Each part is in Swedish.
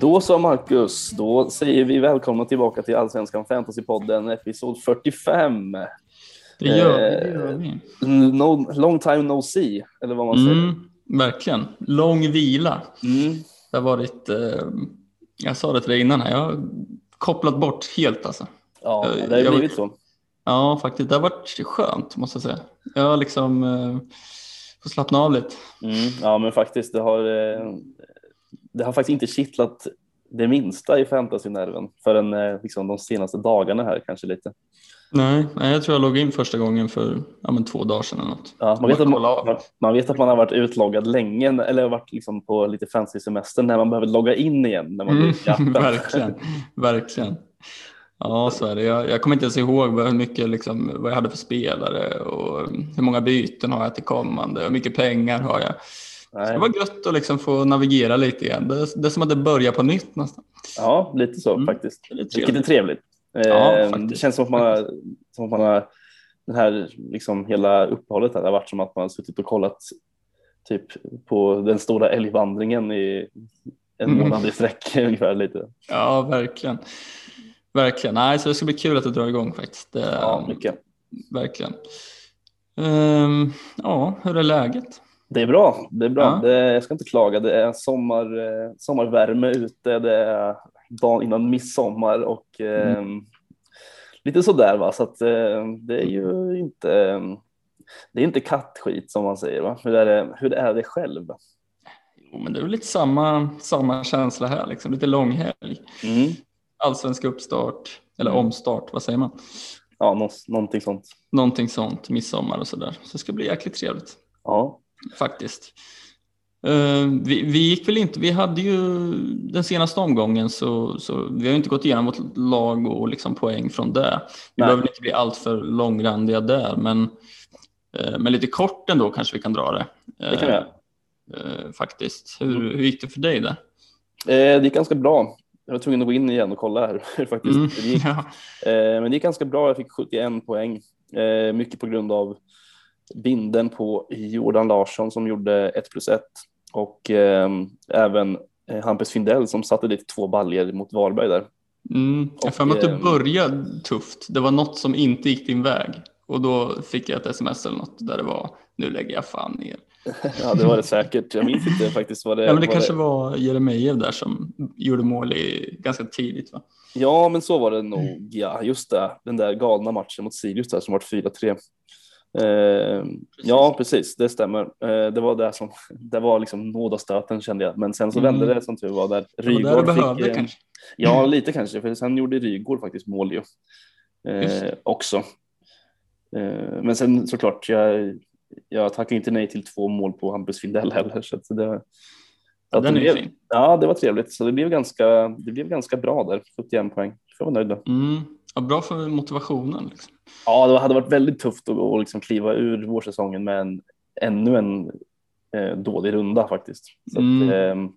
Då så Marcus, då säger vi välkomna tillbaka till Allsvenskan Fantasypodden episod 45. Det gör, eh, det gör vi. No, long time no see, eller vad man säger. Mm, verkligen. Lång vila. Mm. Det har varit, eh, jag sa det till dig innan här, jag har kopplat bort helt alltså. Ja, det har ju blivit så. Ja, faktiskt. Det har varit skönt måste jag säga. Jag har liksom eh, fått slappna av lite. Mm, ja, men faktiskt, det har, eh, det har faktiskt inte kittlat det minsta i fantasynerven förrän eh, liksom, de senaste dagarna här kanske lite. Nej, jag tror jag logg in första gången för ja, men två dagar sedan eller något. Ja, man, vet att man, man, man, vet att man har varit utloggad länge eller varit liksom på lite fancy semester när man behöver logga in igen. När man mm, verkligen, verkligen. Ja, så är det. Jag, jag kommer inte ens ihåg hur mycket, liksom, vad jag hade för spelare och hur många byten har jag till kommande och hur mycket pengar har jag. Så det var gött att liksom få navigera lite igen. Det, det är som att det börjar på nytt nästan. Ja, lite så mm. faktiskt. Vilket är trevligt. Ja, eh, det känns som att man har, som att man har den här liksom hela uppehållet här, det har varit som att man har suttit och kollat typ på den stora älgvandringen i en Mm. månad i sträck ungefär lite. Ja, verkligen. Verkligen. Nej, så det ska bli kul att det drar igång faktiskt. Det, Ja, mycket. Verkligen. Ehm, ja, hur är läget? Det är bra. Det är bra. Ja. Det, jag ska inte klaga. Det är sommar, eh, sommarvärme ute. Det är dagen innan midsommar och eh, lite sådär va. Så att eh, det är ju inte. Det är inte kattskit som man säger va. Hur är det, hur är det själv? Jo, men det är lite samma, samma känsla här, liksom. lite långhelg. Mm. Allsvensk uppstart, eller Mm. omstart, vad säger man? Ja, nå, någonting sånt. Någonting sånt, midsommar och sådär. Så det ska bli jäkligt trevligt Ja, faktiskt. Eh, vi, vi gick väl inte, vi hade ju den senaste omgången så, så vi har ju inte gått igenom vårt lag och liksom poäng från det. Vi Nej. behöver inte bli alltför långrandiga där men, eh, men lite kort ändå kanske vi kan dra det. det kan göra. Eh, faktiskt. Hur, hur gick det för dig där? Det gick ganska bra. Jag var tvungen att gå in igen och kolla här faktiskt Mm, det gick. ja. Men det gick ganska bra. Jag fick 71 poäng. Mycket på grund av binden på Jordan Larsson som gjorde 1 plus 1 och eh, även Hampus Findell som satte dit två baljer mot Varberg där. Mm, jag för mig att det eh, började tufft. Det var något som inte gick din väg och då fick jag ett sms eller något där det var nu lägger jag fan ner. Ja, det var det säkert. Jag minns inte faktiskt vad det Ja, men det vad kanske var Jeremejeff där som gjorde mål i, ganska tidigt va? Ja, men så var det nog. Ja, just det. Den där galna matchen mot Sirius där som var 4-3. Eh, ja, precis. Det stämmer. Eh, det var det som det var liksom nådastöten kände jag. Men sen så Mm. vände det som tur var där. Där det behövde eh, kanske. Ja, lite kanske, för sen gjorde Rygård faktiskt mål ju eh, också. Eh, men sen såklart, jag, jag tackar inte nej till två mål på Hampus Findell heller. Så att det, Ja, den det blev, fin. Ja, det var trevligt. Så det blev ganska, det blev ganska bra där, 71 poäng. Jag var nöjd där. Mm. Ja, bra för motivationen. Liksom. Ja, det hade varit väldigt tufft att, att liksom kliva ur vårsäsongen med en, ännu en eh, dålig runda faktiskt. Så Mm. att, eh,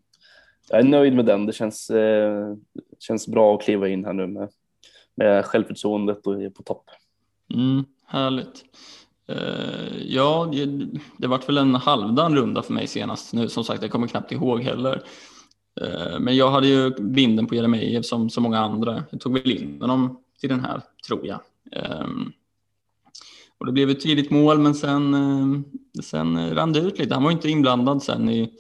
jag är nöjd med den. Det känns, eh, känns bra att kliva in här nu med, med självförtroendet och är på topp. Mm, härligt. Eh, ja, det, det vart väl en halvdan runda för mig senast nu. Som sagt, jag kommer knappt ihåg heller. Eh, men jag hade ju binden på Jeremejeff som så många andra. Jag tog väl in honom till den här, tror jag. Ehm, och det blev ett tidigt mål, men sen, eh, sen rann det ut lite. Han var inte inblandad sen i...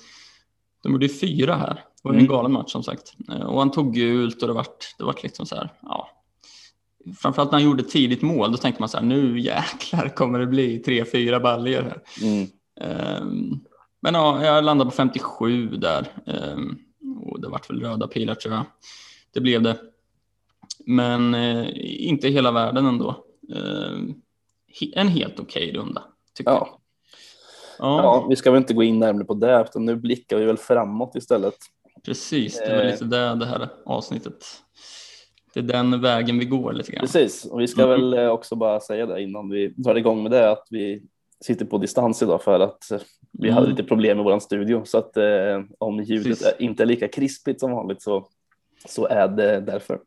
De gjorde fyra här. Det var ju en Mm. galen match som sagt. Eh, och han tog gult och det vart, det vart liksom så här, ja. Framförallt när han gjorde tidigt mål, då tänkte man så här, nu jäklar kommer det bli tre, fyra baljor här. Mm. Ehm, men ja, jag landade på 57 där. Ehm, och det vart väl röda pilar tror jag. Det blev det. Men eh, inte hela världen ändå. He- en helt okej runda, tycker jag. Ja. Ja, ja, vi ska väl inte gå in närmare på det, utan nu blickar vi väl framåt istället. precis. Det var Eh. lite det, det här avsnittet. Det är den vägen vi går lite grann. Precis, och vi ska Mm. väl eh, också bara säga det innan vi drar igång med det, att vi sitter på distans idag för att eh, vi Mm. hade lite problem med vår studio, så att eh, om ljudet Precis. inte är lika krispigt som vanligt så, så är det därför.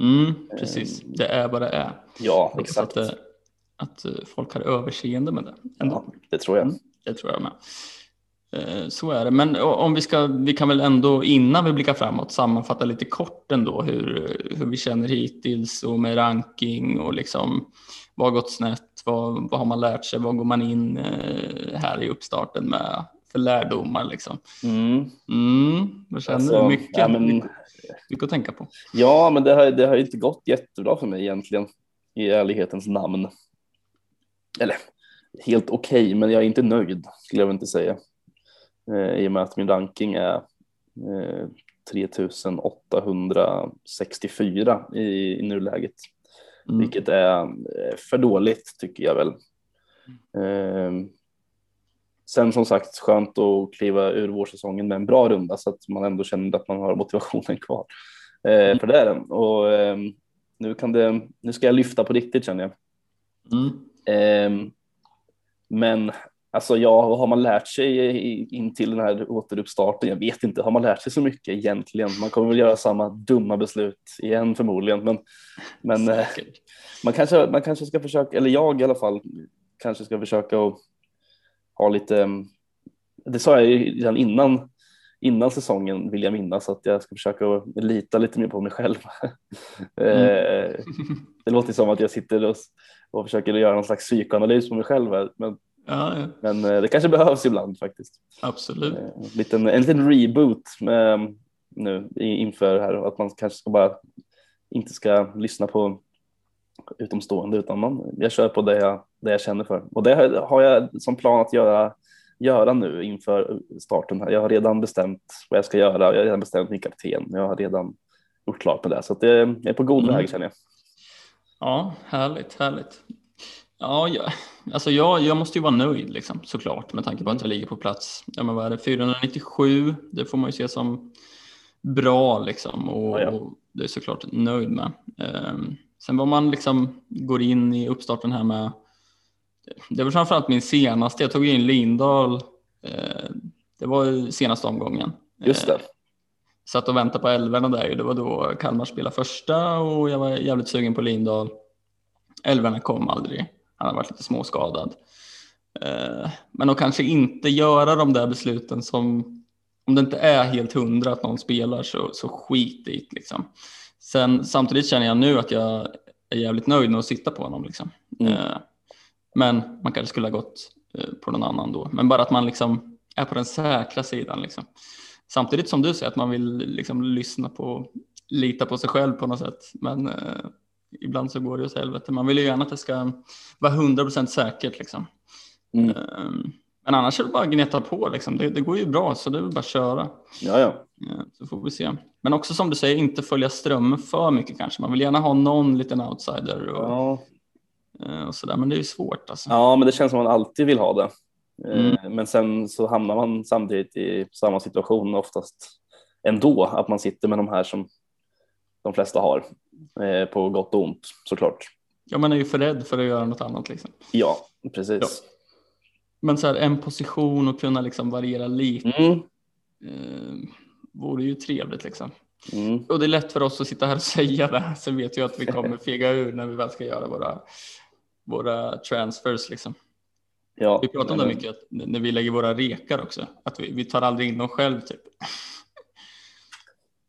Mm, precis, det är vad det är. Ja, Hoppas exakt. Att, eh, att eh, folk har överseende med det. Ändå. Ja, det tror jag. Det tror jag med. Eh, Så är det, men om vi ska, vi kan väl ändå innan vi blickar framåt sammanfatta lite kort ändå hur, hur vi känner hittills och med ranking och liksom vad har gått snett, vad, vad har man lärt sig, vad går man in eh, här i uppstarten med för lärdomar liksom. Mm. Mm, vad känner Alltså, du? Mycket, ja, men- mycket, mycket att tänka på. Ja, men det har, det har inte gått jättebra för mig egentligen i ärlighetens namn. Eller helt okej, men jag är inte nöjd skulle jag väl inte säga. Eh, I och med att min ranking är eh, 3864 i, i nuläget, Mm. vilket är eh, för dåligt tycker jag väl. Eh, sen som sagt skönt att kliva ur vårsäsongen med en bra runda så att man ändå känner att man har motivationen kvar. Eh, för det är den. Och eh, nu, kan det, nu ska jag lyfta på riktigt känner jag. Mm. Eh, men alltså ja, vad har man lärt sig in till den här återuppstarten? Jag vet inte, har man lärt sig så mycket egentligen? Man kommer väl göra samma dumma beslut igen förmodligen, men, men eh, man kanske, man kanske ska försöka, eller jag i alla fall, kanske ska försöka att ha lite, mm, det sa jag ju redan innan, innan säsongen vill jag minnas att jag ska försöka lita lite mer på mig själv. Eh, det låter som att jag sitter och, och försöker göra någon slags psykoanalys på mig själv här, men, Ja, ja, men eh, det kanske behövs ibland faktiskt. absolut. Eh, En liten, en liten reboot med, nu i- inför här och att man kanske ska bara inte ska lyssna på utomstående utan man, jag kör på det jag, det jag känner för. Och det har- jag som plan att göra, göra nu inför starten. här. Jag har redan bestämt vad jag ska göra. Jag har redan bestämt min kapten. Jag har redan gjort klart med det. Så att det, jag är på god Mm. väg känner jag. Ja, härligt, härligt. Ja, jag, alltså jag, jag måste ju vara nöjd liksom, såklart med tanke på att jag ligger på plats, ja men vad är det, 497, det får man ju se som bra liksom och, Ja, ja. och det är såklart nöjd med. Ehm, sen vad man liksom går in i uppstarten här med, det var framförallt min senaste, jag tog in Lindahl, eh, det var senaste omgången. Just det. Eh, satt och väntade på älvorna där. Det var då Kalmar spelade första och jag var jävligt sugen på Lindahl. Älvorna kom aldrig. Han har varit lite småskadad. Eh, Men att kanske inte göra de där besluten som om det inte är helt hundra att någon spelar så, så skit i liksom. Sen, samtidigt känner jag nu att jag är jävligt nöjd med att sitta på honom liksom. Mm. Men man kanske skulle ha gått eh, på någon annan då. Men bara att man liksom är på den säkra sidan liksom. Samtidigt som du säger att man vill liksom lyssna på, lita på sig själv på något sätt. Men eh, ibland så går det åt helvete. Man vill ju gärna att det ska vara 100% säkert liksom. Mm. Eh, men annars är det bara att gneta på liksom. Det, det går ju bra så det är väl bara att köra. Ja, ja. Eh, Så får vi se. Men också som du säger, inte följa strömmen för mycket kanske. Man vill gärna ha någon liten outsider och, Ja. Eh, och sådär. Men det är ju svårt alltså. ja, men det känns som att man alltid vill ha det. Eh, Mm. Men sen så hamnar man samtidigt i samma situation oftast ändå, att man sitter med de här som de flesta har eh, på gott och ont såklart. Ja, man är ju för rädd för att göra något annat liksom. Ja, precis. Men så här, en position och kunna liksom variera lite Mm. eh, vore ju trevligt liksom. Mm. Och det är lätt för oss att sitta här och säga det. Sen vet jag att vi kommer fega ur när vi väl ska göra våra, våra transfers liksom. Ja, Vi pratar om det men- mycket när vi lägger våra rekar också. Att vi, vi tar aldrig in dem själv typ.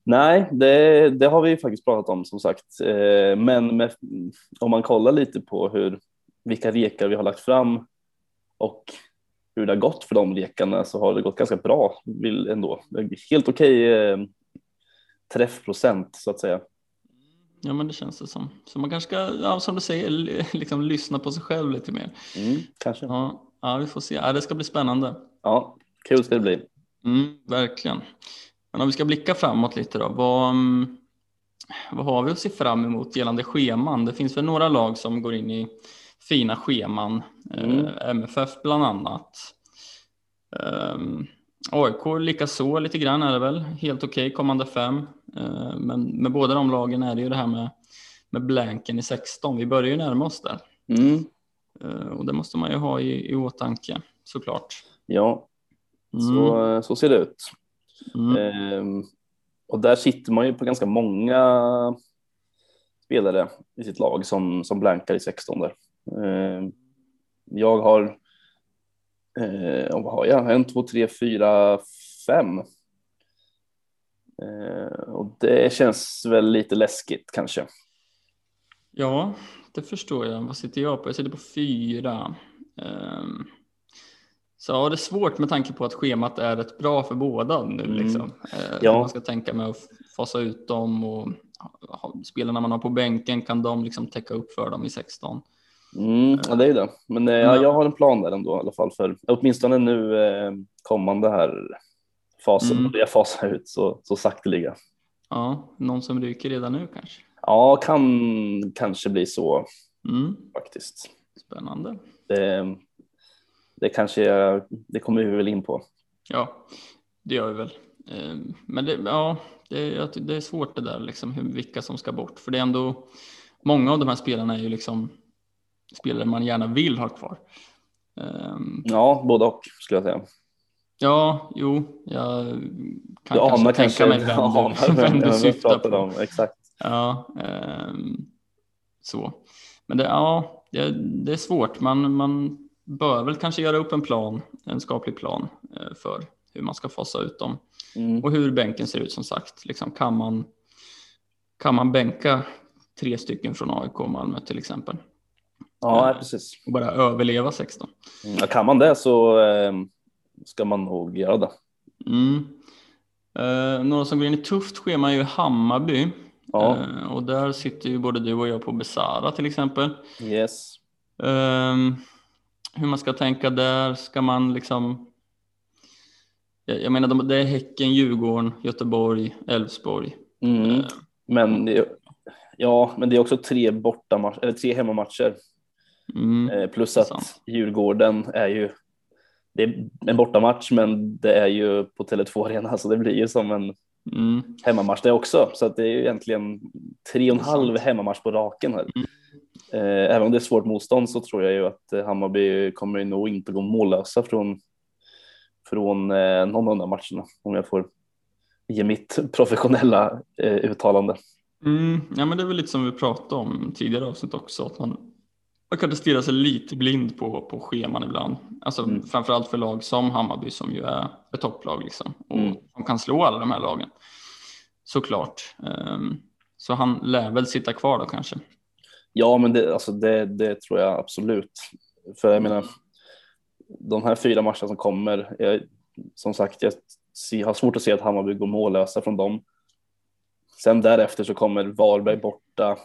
Nej, det, det har vi faktiskt pratat om som sagt. Eh, Men med, om man kollar lite på hur, vilka rekar vi har lagt fram och hur det har gått för de rekarna så har det gått ganska bra ändå. Helt okej eh, träffprocent så att säga. Ja men det känns det som. Så man kanske ska, ja, som du säger, liksom lyssna på sig själv lite mer. Mm, kanske. Ja, ja vi får se. Ja, det ska bli spännande. Ja, kul ska det bli. Mm, verkligen. Men om vi ska blicka framåt lite då. Vad, mm, vad har vi att se fram emot gällande scheman? Det finns väl några lag som går in i fina scheman. Mm. Eh, MFF bland annat. Um, AIK likaså lite grann är det väl. Helt okej kommande fem. Eh, men med båda de lagen är det ju det här med, med blanken i 16. Vi börjar ju närma oss där. Mm, Eh, och det måste man ju ha i, i åtanke såklart. ja, Mm. så, så ser det ut. Mm. Ehm, och där sitter man ju på ganska många spelare i sitt lag som, som blankar i 16 där. Ehm, jag har Eh, vad har jag? En, två, tre, fyra, fem. Eh, och det känns väl lite läskigt kanske. Ja, det förstår jag. Vad sitter jag på? Jag sitter på fyra. Um, så ja, det är svårt med tanke på att schemat är rätt bra för båda nu. Mm. Liksom. Uh, Ja. Man ska tänka med att fasa ut dem och spelarna man har på bänken kan de liksom täcka upp för dem i 16. Mm, ja, det är det. Men eh, ja, Ja. jag har en plan där ändå i alla fall för åtminstone nu eh, kommande här fasen, Mm. jag fasar ut så, så sakteliga. Ja, någon som ryker redan nu kanske. Ja, kan kanske bli så Mm, faktiskt. spännande. Det, det kanske jag, det kommer vi väl in på. Ja, det gör vi väl. Eh, Men det, ja, det, det är svårt det där, liksom, hur, vilka som ska bort. För det är ändå, många av de här spelarna är ju liksom spelare man gärna vill ha kvar. Ehm, Ja, både och skulle jag säga. Ja, jo, jag kan Du kanske tänka mig vem anar du, vem du syftar på. om. Exakt. Ja, ehm, så. Men det, ja, det, det är svårt. Man, man bör väl kanske göra upp en plan, en skaplig plan eh, för hur man ska fasa ut dem. Mm. Och hur bänken ser ut som sagt. Liksom, kan, man, kan man bänka tre stycken från AIK och Malmö till exempel Ja, precis. och bara överleva 16? Mm. Ja, kan man det så eh, ska man nog göra det. Mm. Eh, några som går in i tufft schema är ju Hammarby. Ja, Eh, och där sitter ju både du och jag på Besara till exempel. yes. Ehm, hur man ska tänka där, ska man liksom jag, jag menar de- det är Häcken, Djurgården, Göteborg, Elfsborg. Mm. Eh, Men det, ja, men det är också tre bortamatcher eller tre hemmamatcher Mm, eh, plus att sant. Djurgården är ju. Det är en bortamatch, men det är ju på Tele2 Arena så det blir ju som en mm, hemmamatch det också. Så att det är ju egentligen tre och en halv hemmamatch på raken här. Mm. Eh, även om det är svårt motstånd så tror jag ju att eh, Hammarby kommer nog inte gå mållösa från från eh, någon av matcherna om jag får ge mitt professionella eh, uttalande. Mm, ja, men det är väl lite som vi pratade om tidigare avsnitt också, att man, man kan stirra sig lite blind på, på scheman ibland. Alltså Mm. framförallt för lag som Hammarby som ju är ett topplag liksom och Mm. som kan slå alla de här lagen. Såklart. Ehm, så han lär väl sitta kvar då kanske. Ja, men det, alltså det, det tror jag absolut. För jag menar, de här fyra matcherna som kommer, jag, som sagt, jag har svårt att se att Hammarby går mållösa från dem. Sen därefter så kommer Varberg borta,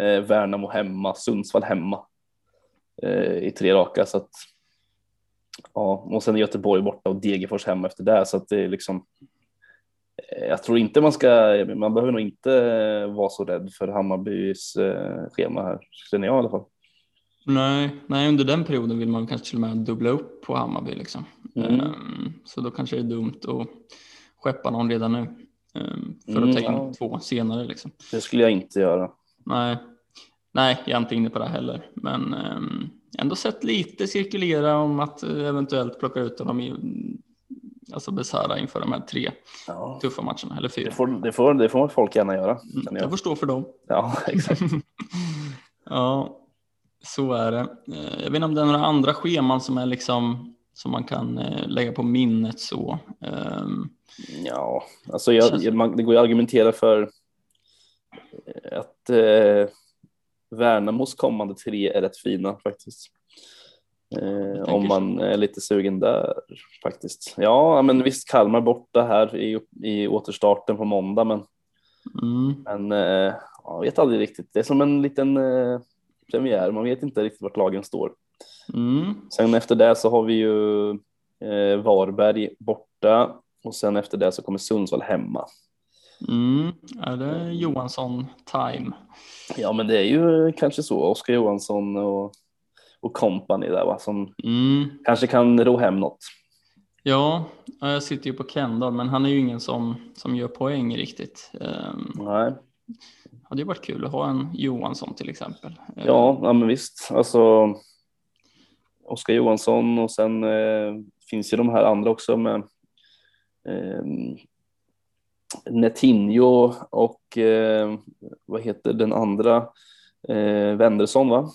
eh, Värnamo hemma, Sundsvall hemma eh, i tre raka. Så att, ja, och sen Göteborg borta och Degerfors hemma efter det. Så att det är liksom, eh, jag tror inte man ska, man behöver nog inte vara så rädd för Hammarbys eh, schema här, känner jag i alla fall. Nej, nej, under den perioden vill man kanske till och med dubbla upp på Hammarby liksom. Mm. Ehm, så då kanske det är dumt att skeppa någon redan nu ehm, för Mm, att ta in ja. två senare liksom. Det skulle jag inte göra. Nej, nej, jag är inte inne på det heller, men um, ändå sett lite cirkulera om att eh, eventuellt plocka ut honom i alltså Besara inför de här tre Ja. tuffa matcherna eller fyra. Det, får, det, får, det får folk gärna göra. Mm, jag jag. får stå för dem. Ja, exakt. ja, så är det. Eh, Jag vet inte om det är några andra scheman som är liksom som man kan eh, lägga på minnet så. Ehm, Ja, alltså jag, man, det går ju att argumentera för att eh, Värnamos kommande tre är rätt fina faktiskt. Eh, om man är lite sugen där faktiskt. Ja, men visst Kalmar borta här i, i återstarten på måndag, men, mm, men eh, ja, jag vet aldrig riktigt. Det är som en liten eh, premiär. Man vet inte riktigt vart lagen står. mm, Sen efter det så har vi ju eh, Varberg borta och sen efter det så kommer Sundsvall hemma. Mm. Är det Johansson time? Ja, men det är ju kanske så. Oskar Johansson och, och company där va, som Mm. kanske kan ro hem något. Ja, ja, jag sitter ju på Kendall, men han är ju ingen som, som gör poäng riktigt. Um, Nej. hade ju varit kul att ha en Johansson till exempel. Eh, Ja, ja, men visst. Alltså. Oskar Johansson och sen eh, finns ju de här andra också med eh, Netinho och eh, vad heter den andra? Eh, Wendersson va?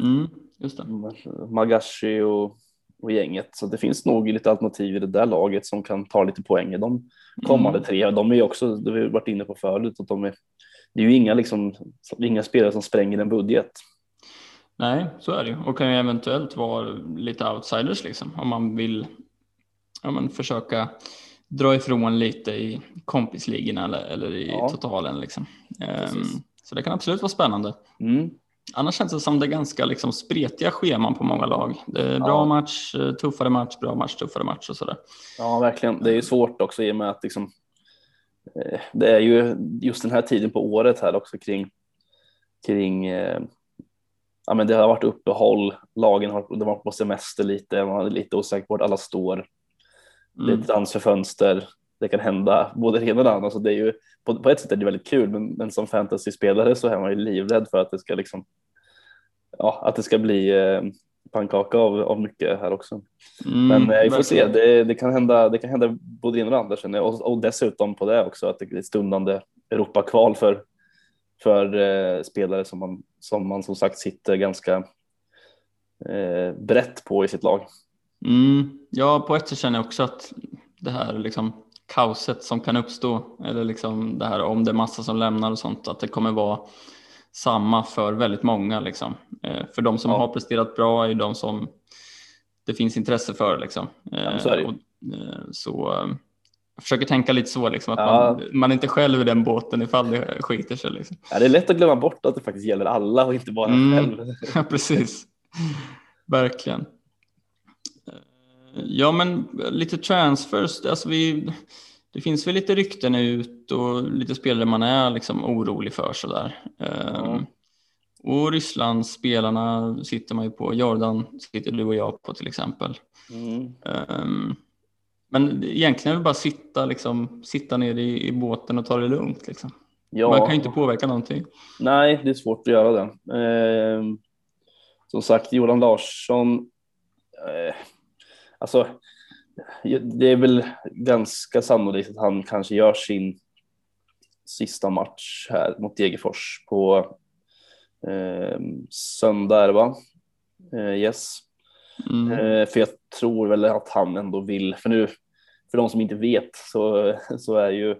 Mm, just det. Magashi och och gänget. Så det finns nog lite alternativ i det där laget som kan ta lite poäng i de kommande Mm. tre. De är ju också, det har vi varit inne på förut, att de är, det är ju inga, liksom, inga spelare som spränger en budget. Nej, så är det ju och kan ju eventuellt vara lite outsiders liksom om man vill ja, men försöka dra ifrån lite i kompisligorna eller, eller i Ja. totalen liksom. Ehm, Precis. så det kan absolut vara spännande. Mm. Annars känns det som det är ganska liksom spretiga scheman på många lag. Bra Ja. match, eh, tuffare match, bra match, tuffare match och sådär. Ja, verkligen. Det är ju svårt också i och med att liksom, eh, det är ju just den här tiden på året här också kring, kring eh, ja, men det har varit uppehåll, lagen har, de har varit på semester lite, man är lite osäker på vart alla står. Det är Mm. transferfönster, det kan hända både det ena och det andra. Så det är ju, på, på ett sätt är det väldigt kul, men, men som fantasyspelare så är man ju livrädd för att det ska liksom, ja, att det ska bli eh, pannkaka av, av mycket här också. Mm, Men eh, vi får se, det, det, kan hända, det kan hända både det ena och det andra känner jag. Och, och dessutom på det också att det är stundande Europakval för, för eh, spelare som man, som man som sagt sitter ganska eh, brett på i sitt lag. Mm, ja, på ett sätt känner jag också att det här liksom kaoset som kan uppstå eller liksom det här om det är massa som lämnar och sånt att det kommer vara samma för väldigt många liksom. Eh, för de som Ja. har presterat bra är de som det finns intresse för liksom. Eh, ju. och, eh, så eh, jag försöker tänka lite så liksom att Ja. man, man inte själv i den båten ifall det skiter sig liksom. Ja, det är lätt att glömma bort att det faktiskt gäller alla och inte bara Mm. själv. Ja, precis. Verkligen. Ja, men lite transfers. Alltså vi, det finns väl lite rykten ut och lite spelare man är liksom orolig för sådär. Um, och Rysslandsspelarna sitter man ju på. Jordan sitter du och jag på till exempel. Mm. Um, men egentligen är det bara sitta, liksom, sitta ner i, i båten och ta det lugnt. Liksom. Ja. Man kan ju inte påverka någonting. Nej, det är svårt att göra det. Eh, som sagt, Johan Larsson. Eh, alltså, det är väl ganska sannolikt att han kanske gör sin sista match här mot Degerfors på eh, söndag, är det va? Eh, yes. Mm. Eh, för jag tror väl att han ändå vill, för nu, för de som inte vet så, så, är, ju,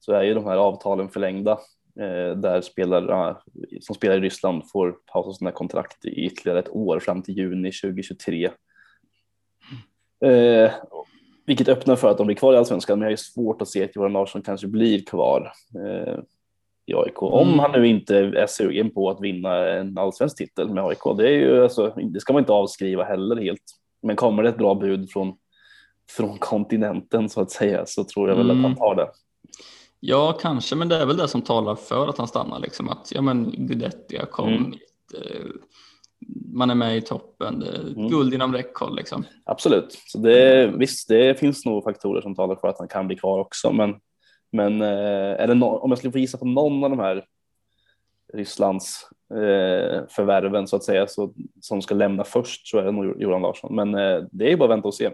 så är ju de här avtalen förlängda eh, där spelare som spelar i Ryssland får pausa sina kontrakt i ytterligare ett år fram till juni 2023. Eh, vilket öppnar för att de blir kvar i allsvenskan, men jag ju svårt att se att Johan Larsson kanske blir kvar eh, i AIK. Om Mm. han nu inte är sugen på att vinna en allsvensk titel med AIK. Det, är ju, alltså, det ska man inte avskriva heller helt. Men kommer det ett bra bud från, från kontinenten så att säga så tror jag väl Mm. att han tar det. Ja, kanske, men det är väl det som talar för att han stannar. Liksom. Att ja, men Guidetti har kommit, Mm. eh, man är med i toppen, Mm. guld inom räckhåll. Liksom. Absolut. Så det, visst, det finns nog faktorer som talar för att han kan bli kvar också. Men, men eh, är det no- om jag skulle få gissa på någon av de här Rysslands eh, förvärven så att säga så, som ska lämna först så är det nog Johan Larsson. Men eh, det är bara att vänta och se.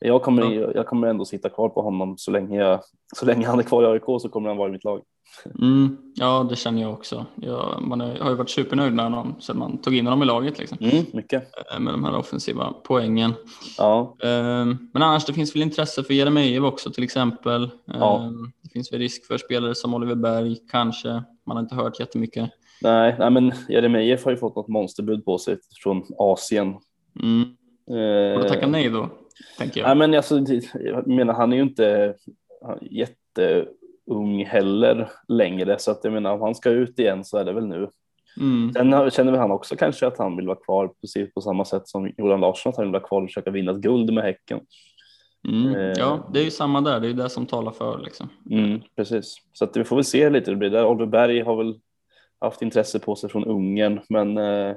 Jag kommer, Ja. jag kommer ändå sitta kvar på honom så länge, jag, så länge han är kvar i AIK så kommer han vara i mitt lag. Mm, ja, det känner jag också. Jag, man är, har ju varit supernöjd med honom sedan man tog in honom i laget liksom, Mm, mycket. eh, med de här offensiva poängen. Ja, Eh, Men annars, det finns väl intresse för Jeremejeff också till exempel. Eh, Ja. Det finns väl risk för spelare som Oliver Berg, kanske. Man har inte hört jättemycket. nej, nej men Jeremejeff har ju fått något monsterbud på sig från Asien. Mm. Och då tackar nej då, tänker jag. Nej, men alltså, jag menar, han är ju inte jätteung heller längre, så att jag menar, om han ska ut igen så är det väl nu. Mm. Sen känner väl han också kanske att han vill vara kvar precis på samma sätt som Johan Larsson, att han vill vara kvar och försöka vinna ett guld med Häcken. Mm. Eh. Ja, det är ju samma där. Det är det som talar för. Liksom. Mm, precis, så att vi får väl se lite hur det blir där. Oliver Berg har väl haft intresse på sig från Ungern, men eh,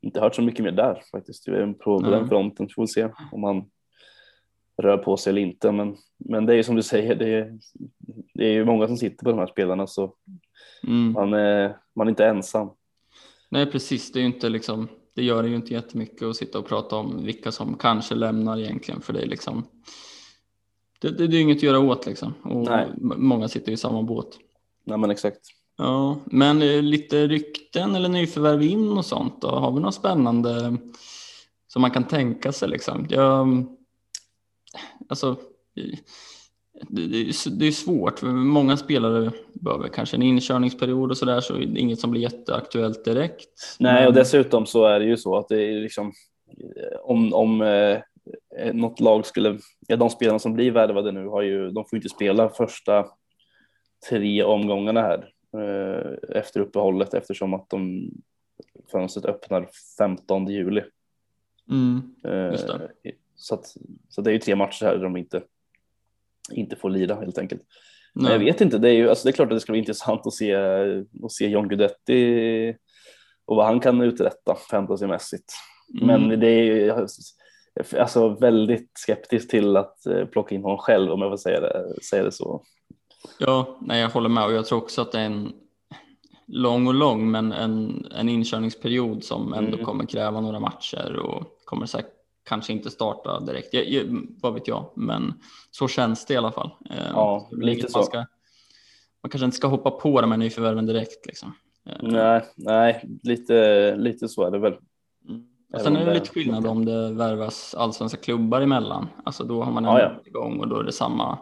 inte hört så mycket mer där faktiskt. Det är en på, på den fronten. Vi får väl se om han rör på sig eller inte. Men, men det är ju som du säger, det är, det är ju många som sitter på de här spelarna så Mm. man är, man är inte ensam. Nej, precis. Det, är ju inte liksom, det gör det ju inte jättemycket att sitta och prata om vilka som kanske lämnar egentligen. För det är liksom, det, det, det är inget att göra åt liksom. Och Nej. många sitter i samma båt. Nej men exakt. Ja, men eh, lite rykten eller nyförvärv in och sånt då? Har vi några spännande som man kan tänka sig liksom. Jag, alltså, det, är svårt, för många spelare behöver kanske en inkörningsperiod och sådär så är det inget som blir jätteaktuellt direkt. Nej, och dessutom så är det ju så att det är liksom om, om eh, något lag skulle, ja, de spelarna som blir värvade nu har ju, de får inte spela första tre omgångarna här eh, efter uppehållet eftersom att de fönstret öppnar 15 juli. Mm, Eh. Så, att, så det är ju tre matcher här där de inte, inte får lira helt enkelt. Men nej. jag vet inte, det är ju alltså det är klart att det ska bli intressant att se, att se John Guidetti och vad han kan uträtta fantasymässigt. Men Mm. det är ju alltså väldigt skeptisk till att eh, plocka in honom själv om jag får säga det, säga det så. Ja, nej, jag håller med och jag tror också att det är en lång och lång men en, en inkörningsperiod som ändå Mm. kommer kräva några matcher och kommer säkert kanske inte starta direkt. Jag, jag, vad vet jag, men så känns det i alla fall. Eh, Ja, lite så. Man, ska, man kanske inte ska hoppa på de här nyförvärven direkt. Liksom. Eh, Nej, nej lite, lite så är det väl. Mm. Och sen är det lite skillnad om det värvas allsvenska klubbar emellan. Alltså då har man Ja, ändå ja. varit igång och då är det samma.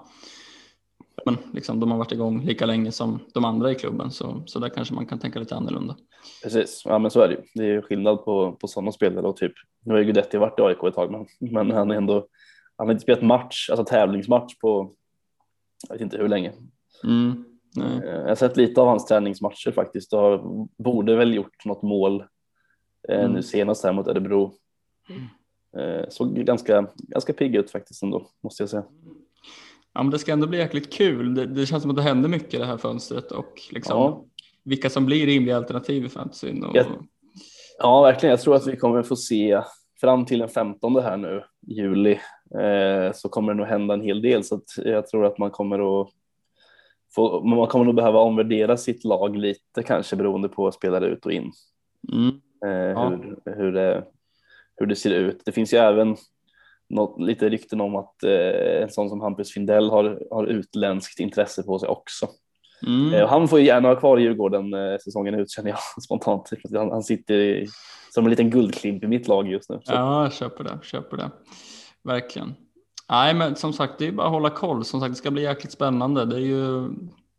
Men liksom, de har varit igång lika länge som de andra i klubben så, så där kanske man kan tänka lite annorlunda. Precis, ja men så är det ju. Det är ju skillnad på, på sådana spelare och typ, nu har ju Guidetti varit i AIK ett tag men, men han är ändå, han har inte spelat match, alltså tävlingsmatch på, jag vet inte hur länge. Mm. Eh, Jag har sett lite av hans träningsmatcher faktiskt och borde väl gjort något mål eh, Mm. nu senast här mot Örebro. Eh, Såg ganska, ganska pigg ut faktiskt ändå, måste jag säga. Ja, men det ska ändå bli jäkligt kul. Det, det känns som att det händer mycket i det här fönstret och liksom Ja. vilka som blir rimliga alternativ i fantasyn. Och, Ja. Ja, verkligen. Jag tror att vi kommer få se fram till den 15 här nu, juli, eh, så kommer det nog hända en hel del. Så att jag tror att man kommer att få, man kommer nog behöva omvärdera sitt lag lite kanske beroende på spelare ut och in. Mm. Eh, Ja. hur, hur, det, hur det ser ut. Det finns ju även något, lite rykten om att eh, en sån som Hampus Findell har, har utländskt intresse på sig också. Mm. Eh, han får ju gärna ha kvar Djurgården eh, säsongen ut känner jag spontant. Han, han sitter i, som en liten guldklimp i mitt lag just nu. Så. Ja, jag köper det. Köper det. Verkligen. Nej, men som sagt, det är bara att hålla koll. Som sagt, det ska bli jäkligt spännande. Det är ju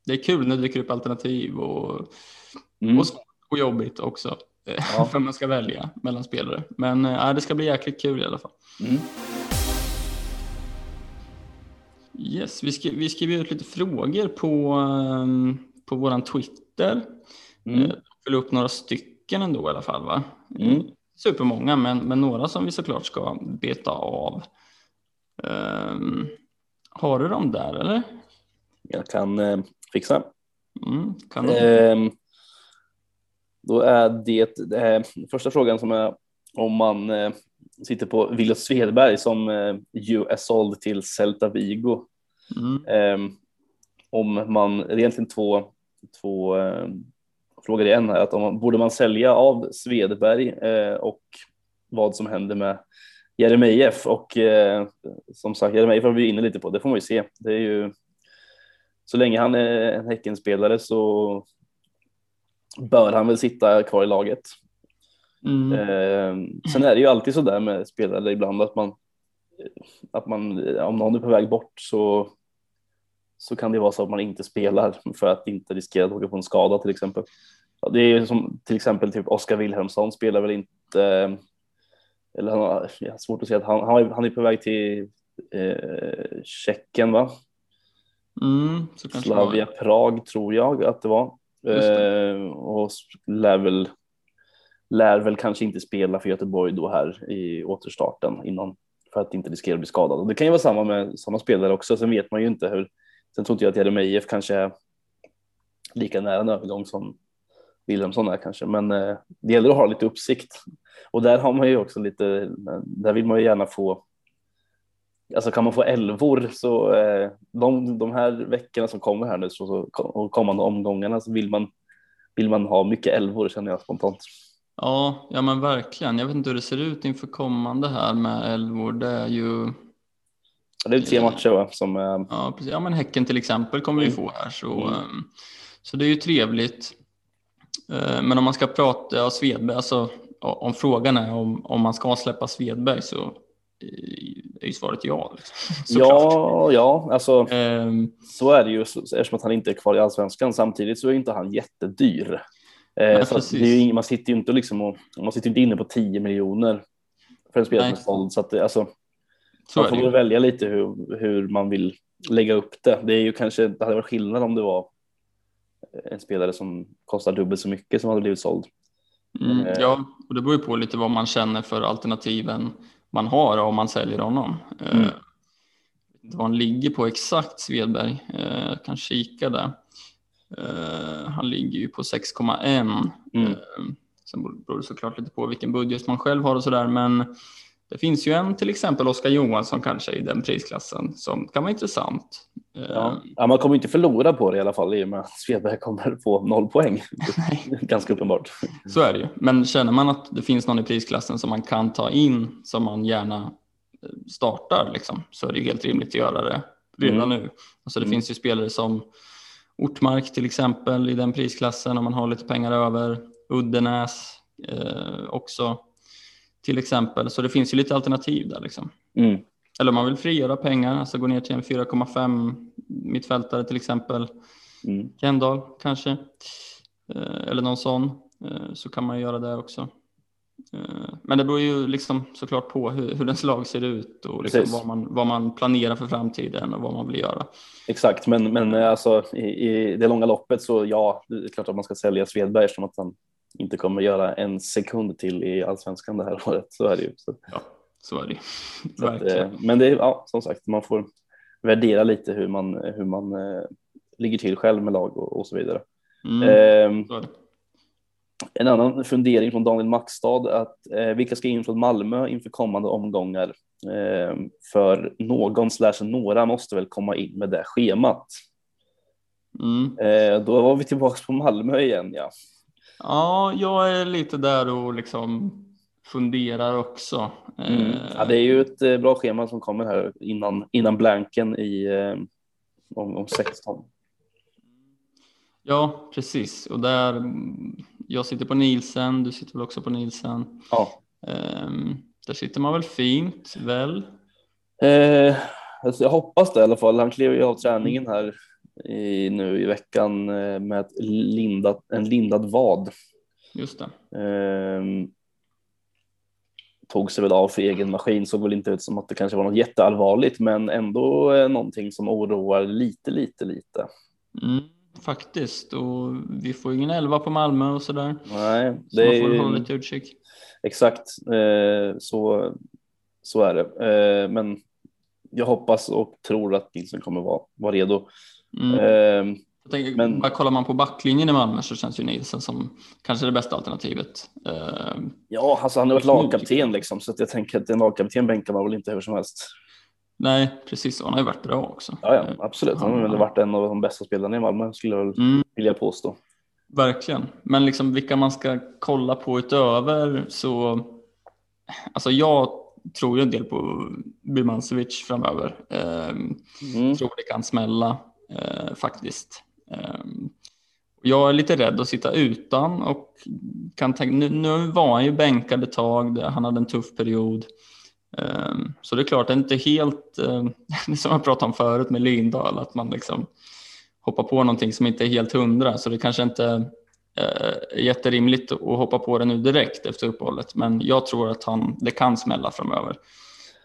det är kul när det dyker upp alternativ och, Mm. och, och jobbigt också. Eh, Ja. För man ska välja mellan spelare. Men eh, nej, det ska bli jäkligt kul i alla fall. Mm. Yes, vi, skri vi skriver ut lite frågor på, ehm, på våran Twitter. Mm. Eh, Fyll upp några stycken ändå i alla fall va? Mm. Supermånga men, men några som vi såklart ska beta av. Ehm, har du dem där eller? Jag kan eh, fixa. Mm, kan du? Ehm, då är det eh, första frågan som är om man eh, sitter på Williot Svedberg som eh, ju är såld till Celta Vigo. Mm, Ehm, om man, det är egentligen två, två eh, frågor i en här, att om man, borde man sälja av Svedberg eh, och vad som händer med Jeremejeff och eh, som sagt Jeremejeff var vi inne lite på, det får man ju se. Det är ju så länge han är en Häckenspelare så bör han väl sitta kvar i laget. mm, Eh, sen är det ju alltid så där med spelare ibland att man, att man om någon är på väg bort så, så kan det vara så att man inte spelar för att inte riskera att åka på en skada till exempel. Ja, det är ju som till exempel typ Oskar Wilhelmsson spelar väl inte, eller han har, har svårt att säga att han, han, är- han är på väg till eh, Tjeckien va? mm. Slavia Prag tror jag att det var. Eh, och lär väl, lär väl kanske inte spela för Göteborg då här i återstarten innan för att inte riskera att bli skadad. Och det kan ju vara samma med samma spelare också. Sen vet man ju inte hur. Sen tror inte jag att Jeremejeff kanske är lika nära en övergång som Wilhelmsson är kanske, men eh, det gäller att ha lite uppsikt och där har man ju också lite. Där vill man ju gärna få alltså kan man få elvor så eh, de, de här veckorna som kommer här nu så, så, och kommande omgångarna så vill man, vill man ha mycket elvor känner jag spontant. Ja, ja men verkligen. Jag vet inte hur det ser ut inför kommande här med Elvor. Det är ju Det är tre matcher va? Som, eh, Ja, precis. ja men Häcken till exempel kommer vi Mm. få här så, Mm. ehm, så det är ju trevligt. Eh, Men om man ska prata, ja Svedberg, alltså om frågan är om, om man ska släppa Svedberg så eh, är ju svaret ja. Liksom. Ja, ja, alltså Ehm, så är det ju eftersom att han inte är kvar i allsvenskan. Samtidigt så är inte han jättedyr. Eh, Nej, så är man sitter ju inte liksom och, man sitter inte inne på 10 miljoner för en spelare som såld. Så att alltså, så man får väl välja lite hur, hur man vill lägga upp det. Det är ju kanske, det hade varit skillnad om det var en spelare som kostar dubbelt så mycket som hade blivit såld. Mm, Eh. ja, och det beror ju på lite vad man känner för alternativen man har om man säljer honom. Eh, Mm. inte vad han ligger på exakt Svedberg, Eh, jag kan kika där. Eh, han ligger ju på 6,1. Mm. Eh, Sen beror det såklart lite på vilken budget man själv har och sådär, men det finns ju en till exempel Oskar Johansson kanske i den prisklassen som kan vara intressant. Ja. Ja, man kommer inte förlora på det i alla fall i och med att Svedberg kommer få noll poäng. Ganska uppenbart. Så är det ju. Men känner man att det finns någon i prisklassen som man kan ta in som man gärna eh, startar liksom, så är det ju helt rimligt att göra det redan Mm. nu. Alltså det Mm. finns ju spelare som Ortmark till exempel i den prisklassen om man har lite pengar över. Uddenäs eh, också till exempel. Så det finns ju lite alternativ där liksom. Mm. Eller om man vill frigöra pengar, alltså gå ner till en 4,5 mittfältare till exempel. Mm. Kendall kanske, eh, eller någon sån, eh, så kan man ju göra det också. Eh, Men det beror ju liksom såklart på hur, hur ens lag ser ut och liksom vad, man, vad man planerar för framtiden och vad man vill göra. Exakt, men, men alltså, i, i det långa loppet så ja, det är klart att man ska sälja Svedberg eftersom att han inte kommer göra en sekund till i allsvenskan det här året. Så är det ju. Så, Så är det så att, eh, men det är ja, som sagt, man får värdera lite hur man, hur man eh, ligger till själv med lag och, och så vidare. Mm, Ehm, så. En annan fundering från Daniel Maxstad att eh, vilka ska in från Malmö inför kommande omgångar? Eh, för någon slash några måste väl komma in med det schemat. Mm. Eh, då var vi tillbaka på Malmö igen. Ja, Ja, jag är lite där och liksom funderar också. mm. Ja det är ju ett eh, bra schema som kommer här innan, innan blanken i eh, om, om 16. Ja, precis. Och där, jag sitter på Nielsen, du sitter väl också på Nielsen. Ja. Ehm, där sitter man väl fint, väl? Eh, alltså jag hoppas det i alla fall. Han klev ju av träningen här i, nu i veckan eh, med ett lindat, en lindad vad. Just det. Ehm, tog sig väl av för egen maskin, såg väl inte ut som att det kanske var något jätteallvarligt, men ändå eh, någonting som oroar lite, lite, lite. Mm, faktiskt, och vi får ingen elva på Malmö och sådär. Nej, Så det man är får ju- hålla lite utkik. exakt eh, så, så är det. Eh, men jag hoppas och tror att Nilsson kommer vara, vara redo. Mm. Jag tänker, men- bara kollar man på backlinjen i Malmö så känns ju Nielsen som kanske det bästa alternativet. Ehm, ja, alltså han har varit lagkapten liksom, så jag tänker att en lagkapten bänkar man väl inte hur som helst. nej, precis. Han har ju varit bra också. Ja, ja absolut. Han har väl varit en av de bästa spelarna i Malmö skulle jag väl Mm, vilja påstå. verkligen. Men liksom vilka man ska kolla på utöver så... Alltså jag tror ju en del på Birmancevic framöver. Ehm, Mm. tror det kan smälla eh, faktiskt. Eh, jag är lite rädd att sitta utan och kan tänka, nu, nu var han ju bänkad ett tag, han hade en tuff period. Ehm, så det är klart, det är inte helt, ehm, som jag pratade om förut med Lindahl, att man liksom hoppar på någonting som inte är helt hundra, så det kanske inte eh, är jätterimligt att hoppa på det nu direkt efter uppehållet, men jag tror att han, det kan smälla framöver.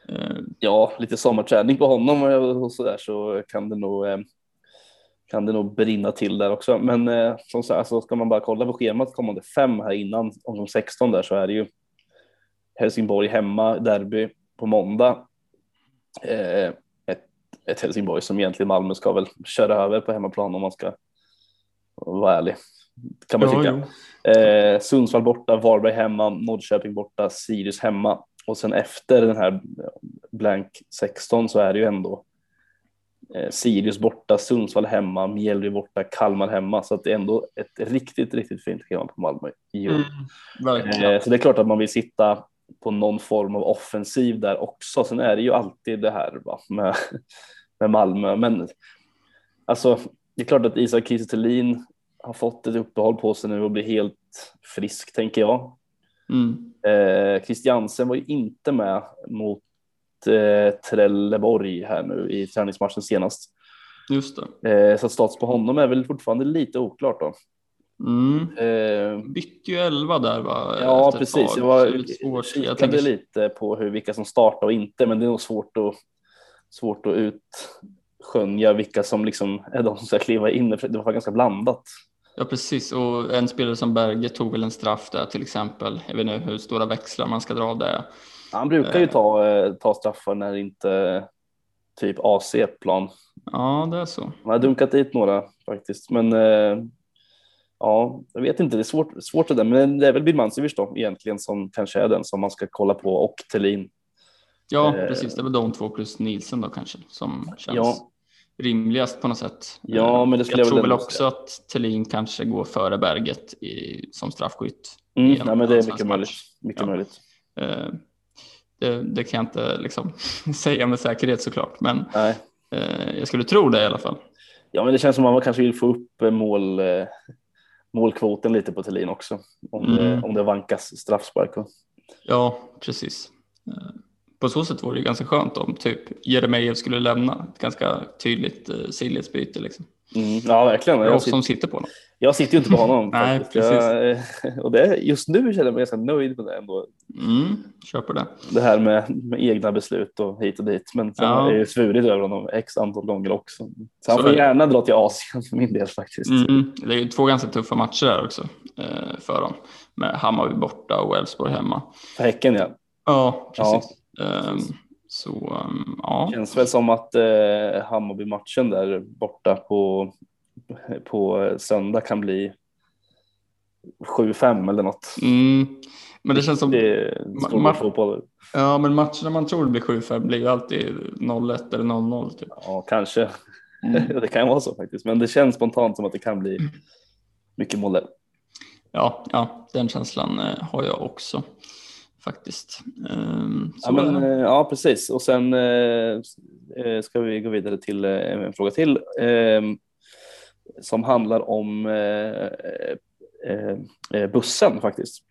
Ehm. Ja, lite sommarträning på honom och- sådär så där så kan det nog kan det nog brinna till där också. Men eh, som sagt, alltså, ska man bara kolla på schemat kommande fem här innan omgång 16 där så är det ju Helsingborg hemma, derby på måndag. Eh, ett, ett Helsingborg som egentligen Malmö ska väl köra över på hemmaplan om man ska vara ärlig. Kan man Ja, tycka. Eh, Sundsvall borta, Varberg hemma, Norrköping borta, Sirius hemma. Och sen efter den här blank 16 så är det ju ändå Sirius borta, Sundsvall hemma, Mjällby borta, Kalmar hemma. Så att det är ändå ett riktigt, riktigt fint schema på Malmö i år. Mm. Eh, så det är klart att man vill sitta på någon form av offensiv där också. Sen är det ju alltid det här va, med, med Malmö. Men alltså, det är klart att Isak Kiese har fått ett uppehåll på sig nu och blir helt frisk, tänker jag. Mm. Eh, Christiansen var ju inte med mot eh, Trelleborg här nu i träningsmatchen senast. Just det. Eh, så att status på honom är väl fortfarande lite oklart då. Mm. Eh, Bytte ju elva där va? ja, efter precis. Jag var. Jag kikade tänker, lite på hur, vilka som startar och inte, men det är nog svårt att, svårt att utskönja vilka som liksom är de som ska kliva in. Det var ganska blandat. ja, precis. Och en spelare som Berge tog väl en straff där till exempel. Jag vet inte hur stora växlar man ska dra av det. Han brukar ju ta, eh, ta straffar när inte typ AC-plan. Ja, det är så. Han har dunkat dit några faktiskt, men eh, ja, jag vet inte. Det är svårt, svårt det där, men det är väl Birmancevic då egentligen som kanske är den som man ska kolla på och Thelin. Ja, Eh, precis. Det är väl de två plus Nielsen då kanske som känns Ja. rimligast på något sätt. Ja, Eh, men det skulle jag jag tror väl också att Thelin kanske går före Berget i, som straffskytt. Mm, nej, men det är mycket match. möjligt. Mycket Ja. möjligt. Det, det kan jag inte liksom säga med säkerhet såklart, men Nej. eh, jag skulle tro det i alla fall. Ja, men det känns som att man kanske vill få upp eh, mål, eh, målkvoten lite på Thelin också. Om, Mm. det, om det vankas straffspark. Ja, precis. På så sätt vore det ganska skönt om typ Jeremejeff skulle lämna. Ett ganska tydligt sidledsbyte liksom. Mm, ja, verkligen. Jag oss sitter, som sitter på honom. jag sitter ju inte på honom. Nej, faktiskt. Jag, och det, just nu känner jag mig ganska nöjd med det ändå. Mm, köper det. Det här med, med egna beslut och hit och dit. Men sen Ja. har jag ju svurit över honom x antal gånger också. Så han Så får gärna dra till Asien för min del faktiskt. Mm, det är ju två ganska tuffa matcher där också eh, för dem. Med Hammarby borta och Elfsborg hemma. För Häcken ja. Ja, precis. Ehm, så ehm, ja. Känns väl som att eh, Hammarby-matchen där borta på, på söndag kan bli 7-5 eller något. Mm, men det känns som, Det ma- fotboll. ja men matcherna man tror det blir 7-5 blir ju alltid 0-1 eller 0-0 typ. Ja, kanske. Mm. det kan vara så faktiskt. Men det känns spontant som att det kan bli mycket mål där. Ja, ja, den känslan eh, har jag också faktiskt. Ehm, Ja, men, eh, ja, precis. Och sen eh, eh, ska vi gå vidare till en fråga till eh, som handlar om bussen faktiskt.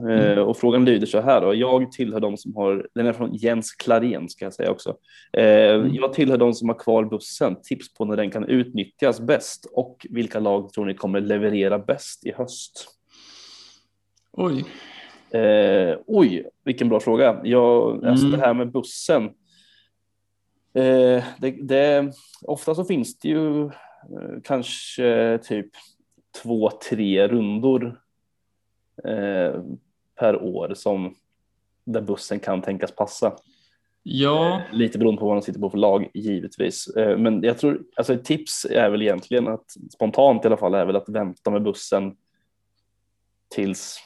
Mm. och frågan lyder så här då. Jag tillhör de som har, den är från Jens Klarén ska jag säga också. Mm. Jag tillhör de som har kvar bussen. Tips på när den kan utnyttjas bäst och vilka lag tror ni kommer leverera bäst i höst? Oj, Eh, oj, vilken bra fråga. Jag, alltså Mm. det här med bussen. Eh, det, det, ofta så finns det ju eh, kanske typ två, tre rundor eh, per år som där bussen kan tänkas passa. ja, Eh, Lite beroende på vad de sitter på för lag givetvis. Eh, Men jag tror, alltså ett tips är väl egentligen att spontant i alla fall är väl att vänta med bussen tills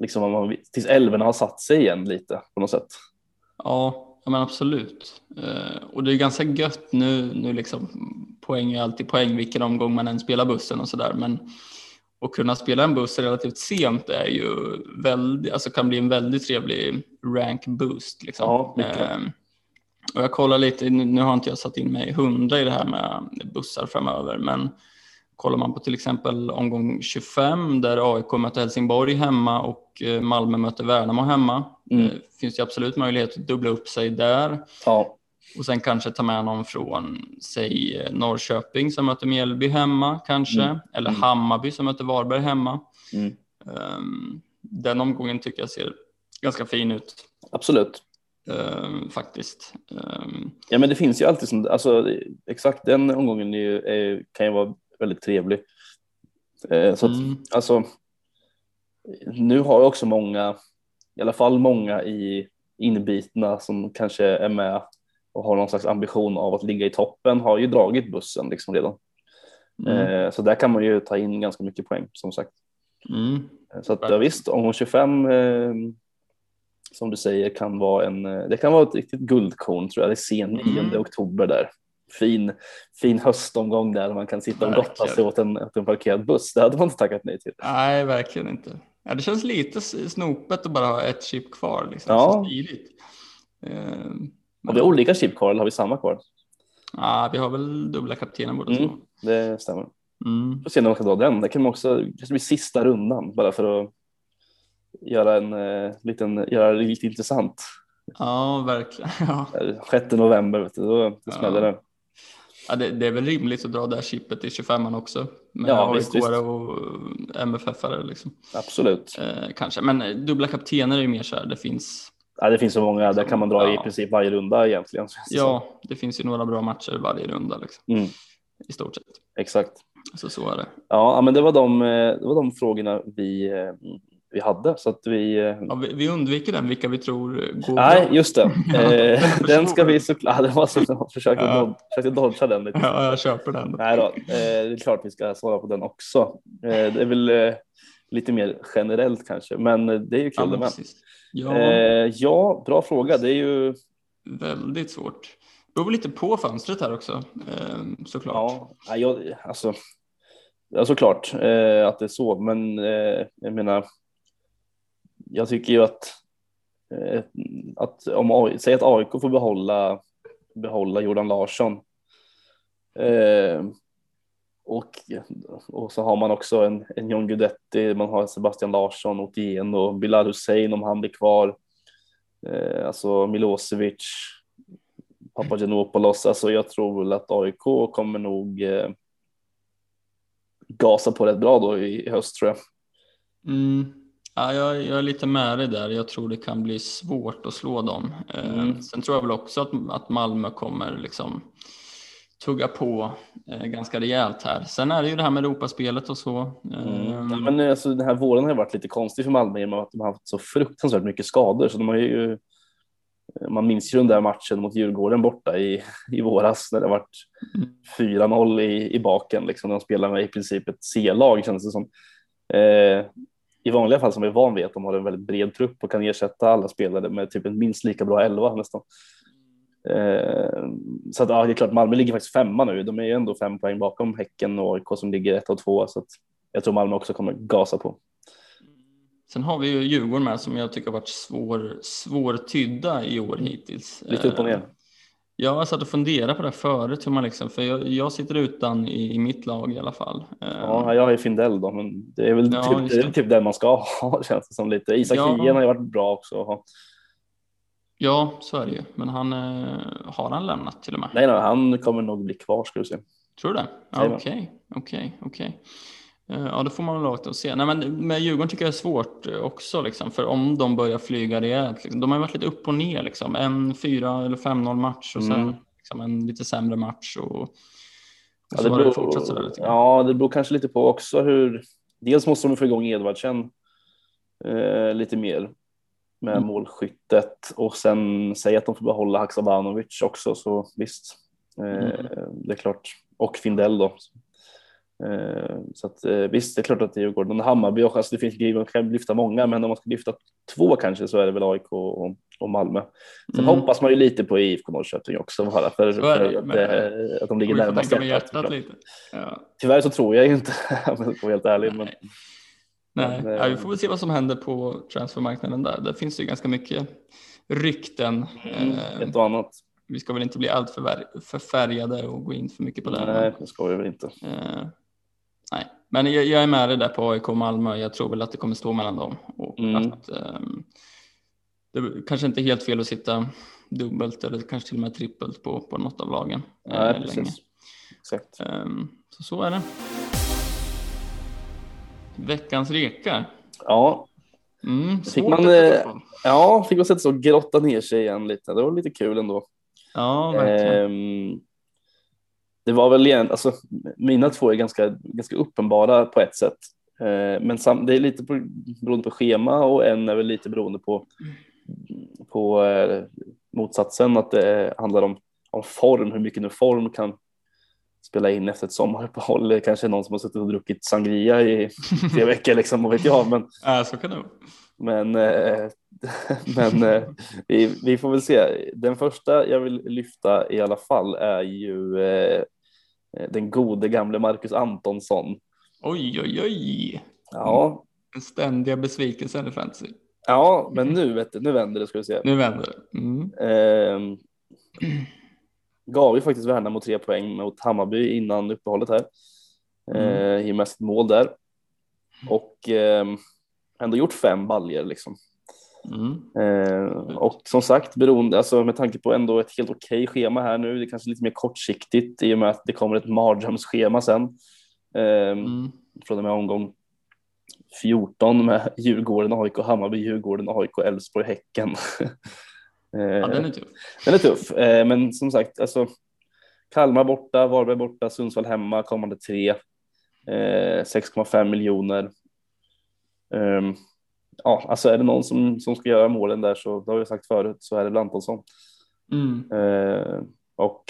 liksom om man, tills älvorna har satt sig igen lite på något sätt. ja, ja men absolut. Eh, och det är ganska gött nu, nu liksom, poäng är alltid poäng vilken omgång man än spelar bussen och sådär, men att kunna spela en buss relativt sent är ju väldigt, alltså kan bli en väldigt trevlig rank boost. Liksom. Ja, mycket. Ehm, och jag kollar lite, nu har inte jag satt in mig hundra i det här med bussar framöver, men kollar man på till exempel omgång 25 där AIK möter Helsingborg hemma och eh, Malmö möter Värnamo hemma, Mm. eh, finns det absolut möjlighet att dubbla upp sig där Ja, och sen kanske ta med någon från, säg eh, Norrköping som möter Mjällby hemma kanske, Mm. eller Mm. Hammarby som möter Varberg hemma. mm. Ehm, den omgången tycker jag ser ganska fin ut absolut. ehm, faktiskt. Ehm, Ja, men det finns ju alltid som, alltså exakt den omgången är, ju- är, kan ju vara väldigt trevlig. Eh, så att, mm, alltså, nu har jag också många, i alla fall många i inbitna som kanske är med och har någon slags ambition av att ligga i toppen har ju dragit bussen liksom redan. mm, Eh, så där kan man ju ta in ganska mycket poäng som sagt. mm. Så att, ja, visst, omgång 25 eh, som du säger kan vara en, eh, det kan vara ett riktigt guldkorn tror jag. Det är sen 9 Mm. oktober där. Fin, fin höstomgång där man kan sitta och gotta sig åt en, åt en parkerad buss. Det hade man inte tackat nej till. Nej, verkligen inte. Ja, det känns lite snopet att bara ha ett chip kvar. Liksom, Ja. så smidigt. Ehm, Har vi olika chip kvar eller har vi samma kvar? ja, vi har väl dubbla kaptener båda Mm. två. Det stämmer. Mm. Får se när man ska dra den. Det kan man också, kanske blir sista rundan bara för att göra en eh, liten, göra det lite intressant. Ja, verkligen. Ja. 6 november, vet du, då, då smäller Ja. det. Ja, det, det är väl rimligt att dra det här chippet i 25an också. Med Ja, AIK och MFF-are liksom. Absolut. Eh, kanske, men eh, dubbla kaptener är ju mer så här, det finns, Ja, det finns så många, där kan man dra i Ja. princip varje runda egentligen. ja, det finns ju några bra matcher varje runda liksom, Mm, i stort sett. exakt. Så så är det. Ja, ja, men det var de, eh, det var de frågorna vi, eh, vi hade så att vi. eh, Ja, vi, vi undviker den, vilka vi tror går Nej, bra. just det. Eh, för den ska vi såklart. Ja, det var så jag försökte, Ja. dod- försökte dodga den lite. Ja, jag köper den. Nej då, eh, det är klart vi ska svara på den också. Det är väl lite mer generellt kanske, men det är ju kul Ja, ja ja, bra fråga. Det är ju väldigt svårt. Det beror lite på fönstret här också, såklart. ja, jag, alltså. Ja, såklart att det är så, men jag menar. Jag tycker ju att eh, att om säg att AIK får behålla behålla Jordan Larsson. Eh, och, och så har man också en, en John Guidetti, man har Sebastian Larsson, Otieno, Bilal Hussein om han blir kvar. Eh, alltså Milosevic, Papagenopoulos. Alltså jag tror väl att AIK kommer nog eh, gasa på rätt bra då i, i höst tror jag. Mm. Ja, jag, jag är lite med dig där. Jag tror det kan bli svårt att slå dem. Eh, Mm. Sen tror jag väl också att, att Malmö kommer liksom tugga på eh, ganska rejält här. Sen är det ju det här med Europaspelet och så. Eh, Mm. Men alltså, den här våren har varit lite konstig för Malmö i och med att de har haft så fruktansvärt mycket skador. Så de har ju, man minns ju den där matchen mot Djurgården borta i, i våras när det varit Mm. 4-0 i, i baken. Liksom, de spelar med i princip ett C-lag känns det som. Eh, I vanliga fall som är van vid att de har en väldigt bred trupp och kan ersätta alla spelare med typ en minst lika bra elva nästan. Eh, så att, ja, det är klart Malmö ligger faktiskt femma nu. De är ju ändå fem poäng bakom Häcken och AIK som ligger ett och två. Så att jag tror Malmö också kommer gasa på. Sen har vi ju Djurgården med som jag tycker har varit svår, svårtydda i år hittills. Lite upp och ner. Ja, jag satt och funderade på det förut, hur man liksom, för jag, jag sitter utan i, i mitt lag i alla fall. Ja, jag har ju Findell då, men det är väl Ja, typ, det är det. typ den man ska ha känns det som lite. Isak Ja. Hien har ju varit bra också. ja, så är det ju. Men han, eh, har han lämnat till och med? Nej, nej, han kommer nog bli kvar ska du se. Tror du det? Okej, okej, okej. Eh, Ja, då får man väl och se. Nej, men med Djurgården tycker jag är svårt eh, också, liksom, för om de börjar flyga rejält. Liksom, de har varit lite upp och ner, liksom. en 4 eller 5-0 match och sen Mm. liksom, en lite sämre match. Och, och Ja, det, det beror, fortsatt sådär lite ja, det beror kanske lite på också hur. Dels måste de få igång Edvardsen eh, lite mer med Mm. målskyttet och sen säga att de får behålla Haksabanovic också så visst. Eh, Mm. Det är klart. Och Findell då. Eh, så att eh, visst, det är klart att det är Djurgården. Hammarby också, alltså det finns grejer man kan lyfta många, men om man ska lyfta två kanske så är det väl AIK och, och Malmö. Sen Mm. hoppas man ju lite på IFK Norrköping också bara för, för det, att, men- eh, att de ligger närmast hjärtat, lite. Ja. Tyvärr så tror jag ju inte, om jag ska vara helt ärlig. Men, Nej. Nej, Men, ja, vi får väl se vad som händer på transfermarknaden där. Där finns det ju ganska mycket rykten. Eh, ett och annat. vi ska väl inte bli allt för förfärgade och gå in för mycket på det. Nej, det ska vi väl inte. Eh, nej, men jag, jag är med dig där på AIK och Malmö. Jag tror väl att det kommer stå mellan dem. Och Mm. att, ehm, det kanske inte är helt fel att sitta dubbelt eller kanske till och med trippelt på, på något av lagen. eh, Nej, länge. precis. Exakt. Ehm, så så är det. Veckans rekar. Ja, Mm, Fick man, eh, ja, fick man sätta sig och grotta ner sig igen lite. Det var lite kul ändå. Ja, verkligen. Ehm, det var väl igen, alltså mina två är ganska, ganska uppenbara på ett sätt. Ehm, men det är lite på, beroende på schema och en är väl lite beroende på, på eh, motsatsen, att det handlar om, om form, hur mycket nu form kan spela in efter ett sommaruppehåll. Kanske någon som har suttit och druckit sangria i tre veckor, liksom, vad vet jag. Men, Ja, så kan det vara. men, eh, men eh, vi, vi får väl se. Den första jag vill lyfta i alla fall är ju eh, den gode gamle Marcus Antonsson. Oj, oj, oj. Ja, Den ständiga besvikelsen i fantasy. ja men nu, vet du, nu vänder det ska vi se. Nu vänder det. Mm. Eh, gav ju faktiskt Värnamo tre poäng mot Hammarby innan uppehållet här. Eh, I sitt mål där. Och ehm, ändå gjort fem baljer liksom. Mm. Eh, och som sagt, beroende, alltså med tanke på ändå ett helt okej schema här nu, det är kanske lite mer kortsiktigt i och med att det kommer ett mardrömsschema sen. Eh, Mm. Från och med omgång 14 med Djurgården, AIK, Hammarby, Djurgården, AIK, Elfsborg, Häcken. eh, Ja, den är tuff. den är tuff, eh, men som sagt, alltså Kalmar borta, Varberg borta, Sundsvall hemma, kommande tre. Eh, 6,5 miljoner. Ehm, ja, alltså är det någon som, som ska göra målen där så, det har jag sagt förut, så är det väl Antonsson. Mm. Eh, och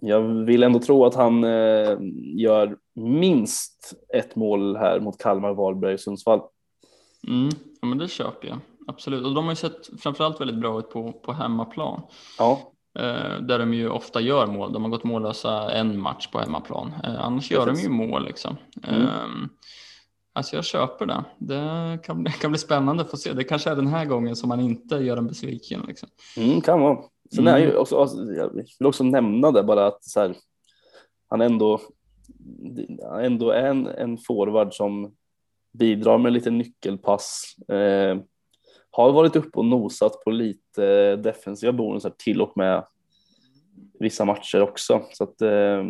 jag vill ändå tro att han eh, gör minst ett mål här mot Kalmar, Varberg, Sundsvall. Mm. Ja, men det köper jag. Absolut. Och de har ju sett framförallt väldigt bra ut på, på hemmaplan. Ja, Eh, där de ju ofta gör mål. De har gått mållösa en match på hemmaplan. Eh, annars gör de Precis. ju mål liksom. Mm. Alltså jag köper det. Det kan, det kan bli spännande att få se. Det kanske är den här gången som man inte gör en besviken. Liksom. mm, kan vara. Sen är Mm. ju också, alltså, jag vill också nämna det bara att så här, han ändå, ändå är en, en forward som bidrar med lite nyckelpass. Eh, har varit uppe och nosat på lite defensiva bonusar till och med vissa matcher också. Så att eh,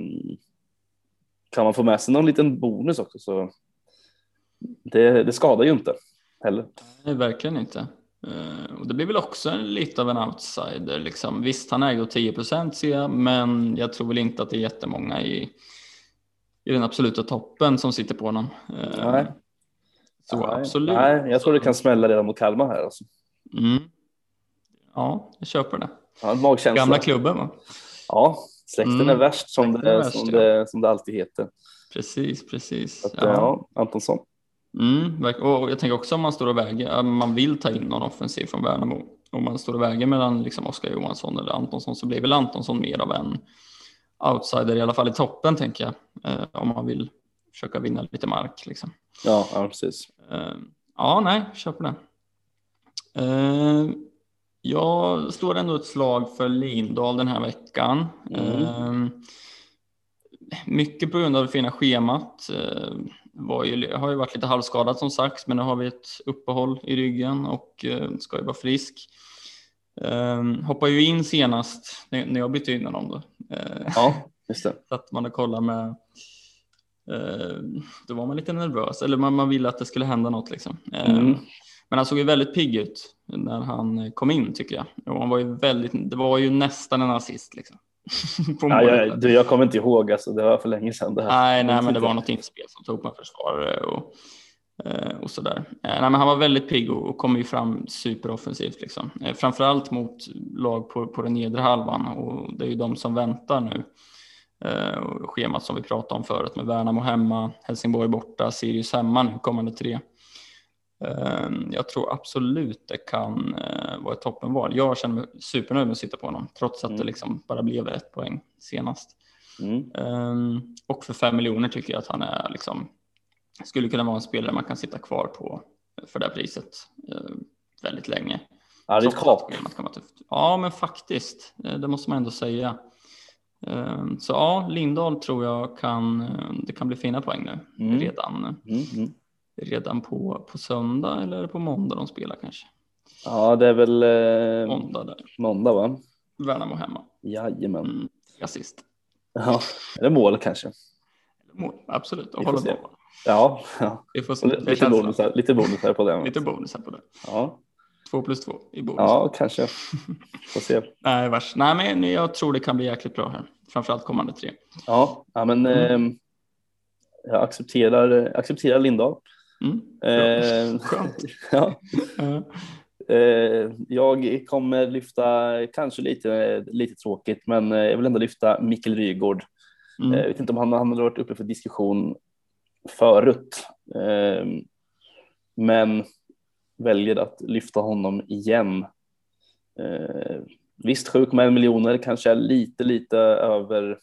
kan man få med sig någon liten bonus också så det, det skadar ju inte heller. Nej, verkligen inte. Eh, och det blir väl också en, lite av en outsider. Liksom. Visst, han äger 10 procent ser jag, men jag tror väl inte att det är jättemånga i, i den absoluta toppen som sitter på honom. Eh, Nej. Så Nej, absolut. Nej, jag tror det kan smälla redan mot Kalmar här. Alltså. Mm. Ja, jag köper det. Magkänsla. Gamla klubben va? Ja, släkten Mm. är värst som, Släkten är det, värst, som, ja. det, som det alltid heter. Precis, precis. Att, ja. Ja. Antonsson. Mm, och jag tänker också om man står och väger, man vill ta in någon offensiv från Värnamo. Om man står och väger mellan liksom Oskar Johansson eller Antonsson så blir väl Antonsson mer av en outsider, i alla fall i toppen tänker jag. Eh, om man vill försöka vinna lite mark. Liksom. Ja, ja, precis. Eh, ja, nej, kör på det. Eh, jag slår ändå ett slag för Lindahl den här veckan. Mm. Mycket på grund av det fina schemat. Ju, har ju varit lite halvskadad som sagt, men nu har vi ett uppehåll i ryggen och eh, ska ju vara frisk. Eh, hoppar ju in senast när jag bytte in honom då. Eh, Ja, just det. så att man har kollat med eh, då var man lite nervös eller man, man ville att det skulle hända något liksom. Eh, Mm. Men han såg ju väldigt pigg ut när han kom in tycker jag. Och han var ju väldigt, det var ju nästan en assist liksom. Ja, jag, du, jag kommer inte ihåg, alltså, det var för länge sedan. Det här. Nej, nej, men det var något inspel som tog på en försvarare och, eh, och sådär. Eh, Nej, men han var väldigt pigg och, och kom ju fram superoffensivt liksom. Eh, Framförallt mot lag på, på den nedre halvan och det är ju de som väntar nu. Eh, och schemat som vi pratade om förut med Värnamo hemma, Helsingborg borta, Sirius hemma nu kommande tre. Eh, Jag tror absolut det kan eh, vara ett toppenval. Jag känner mig supernöjd med att sitta på honom trots att det Mm. liksom bara blev ett poäng senast. Mm. Um, och för fem miljoner tycker jag att han är liksom skulle kunna vara en spelare man kan sitta kvar på för det här priset uh, väldigt länge. Ja, det är ett kap. Ja, men faktiskt, eh, det måste man ändå säga. Um, så ja, Lindahl tror jag kan. eh, Det kan bli fina poäng nu Mm. redan, Mm. Redan på, på söndag eller på måndag de spelar kanske. Ja, det är väl eh, Måndag där. måndag, va? Värnamo hemma. Jajamän. Mm, assist. Ja, det mål kanske? Mål, absolut. Och hålla bollen. Ja, ja. Vi får se. Lite bonusar, lite bonusar på det. Lite bonusar på det. Ja, Två plus två i bonus. ja kanske. Får se. Nej, vars. Nej, men jag tror det kan bli jäkligt bra här. Framförallt kommande tre. Ja, ja men Mm. ehm, jag accepterar, accepterar Lindahl. Mm. Eh, Skönt. ja. Eh, jag kommer lyfta, kanske lite, lite tråkigt, men eh, jag vill ändå lyfta Mikkel Rygård. Mm. Eh, Jag vet inte om han, han har varit uppe för diskussion förut, eh, men väljer att lyfta honom igen. Visst, 7,1 miljoner kanske är lite, lite över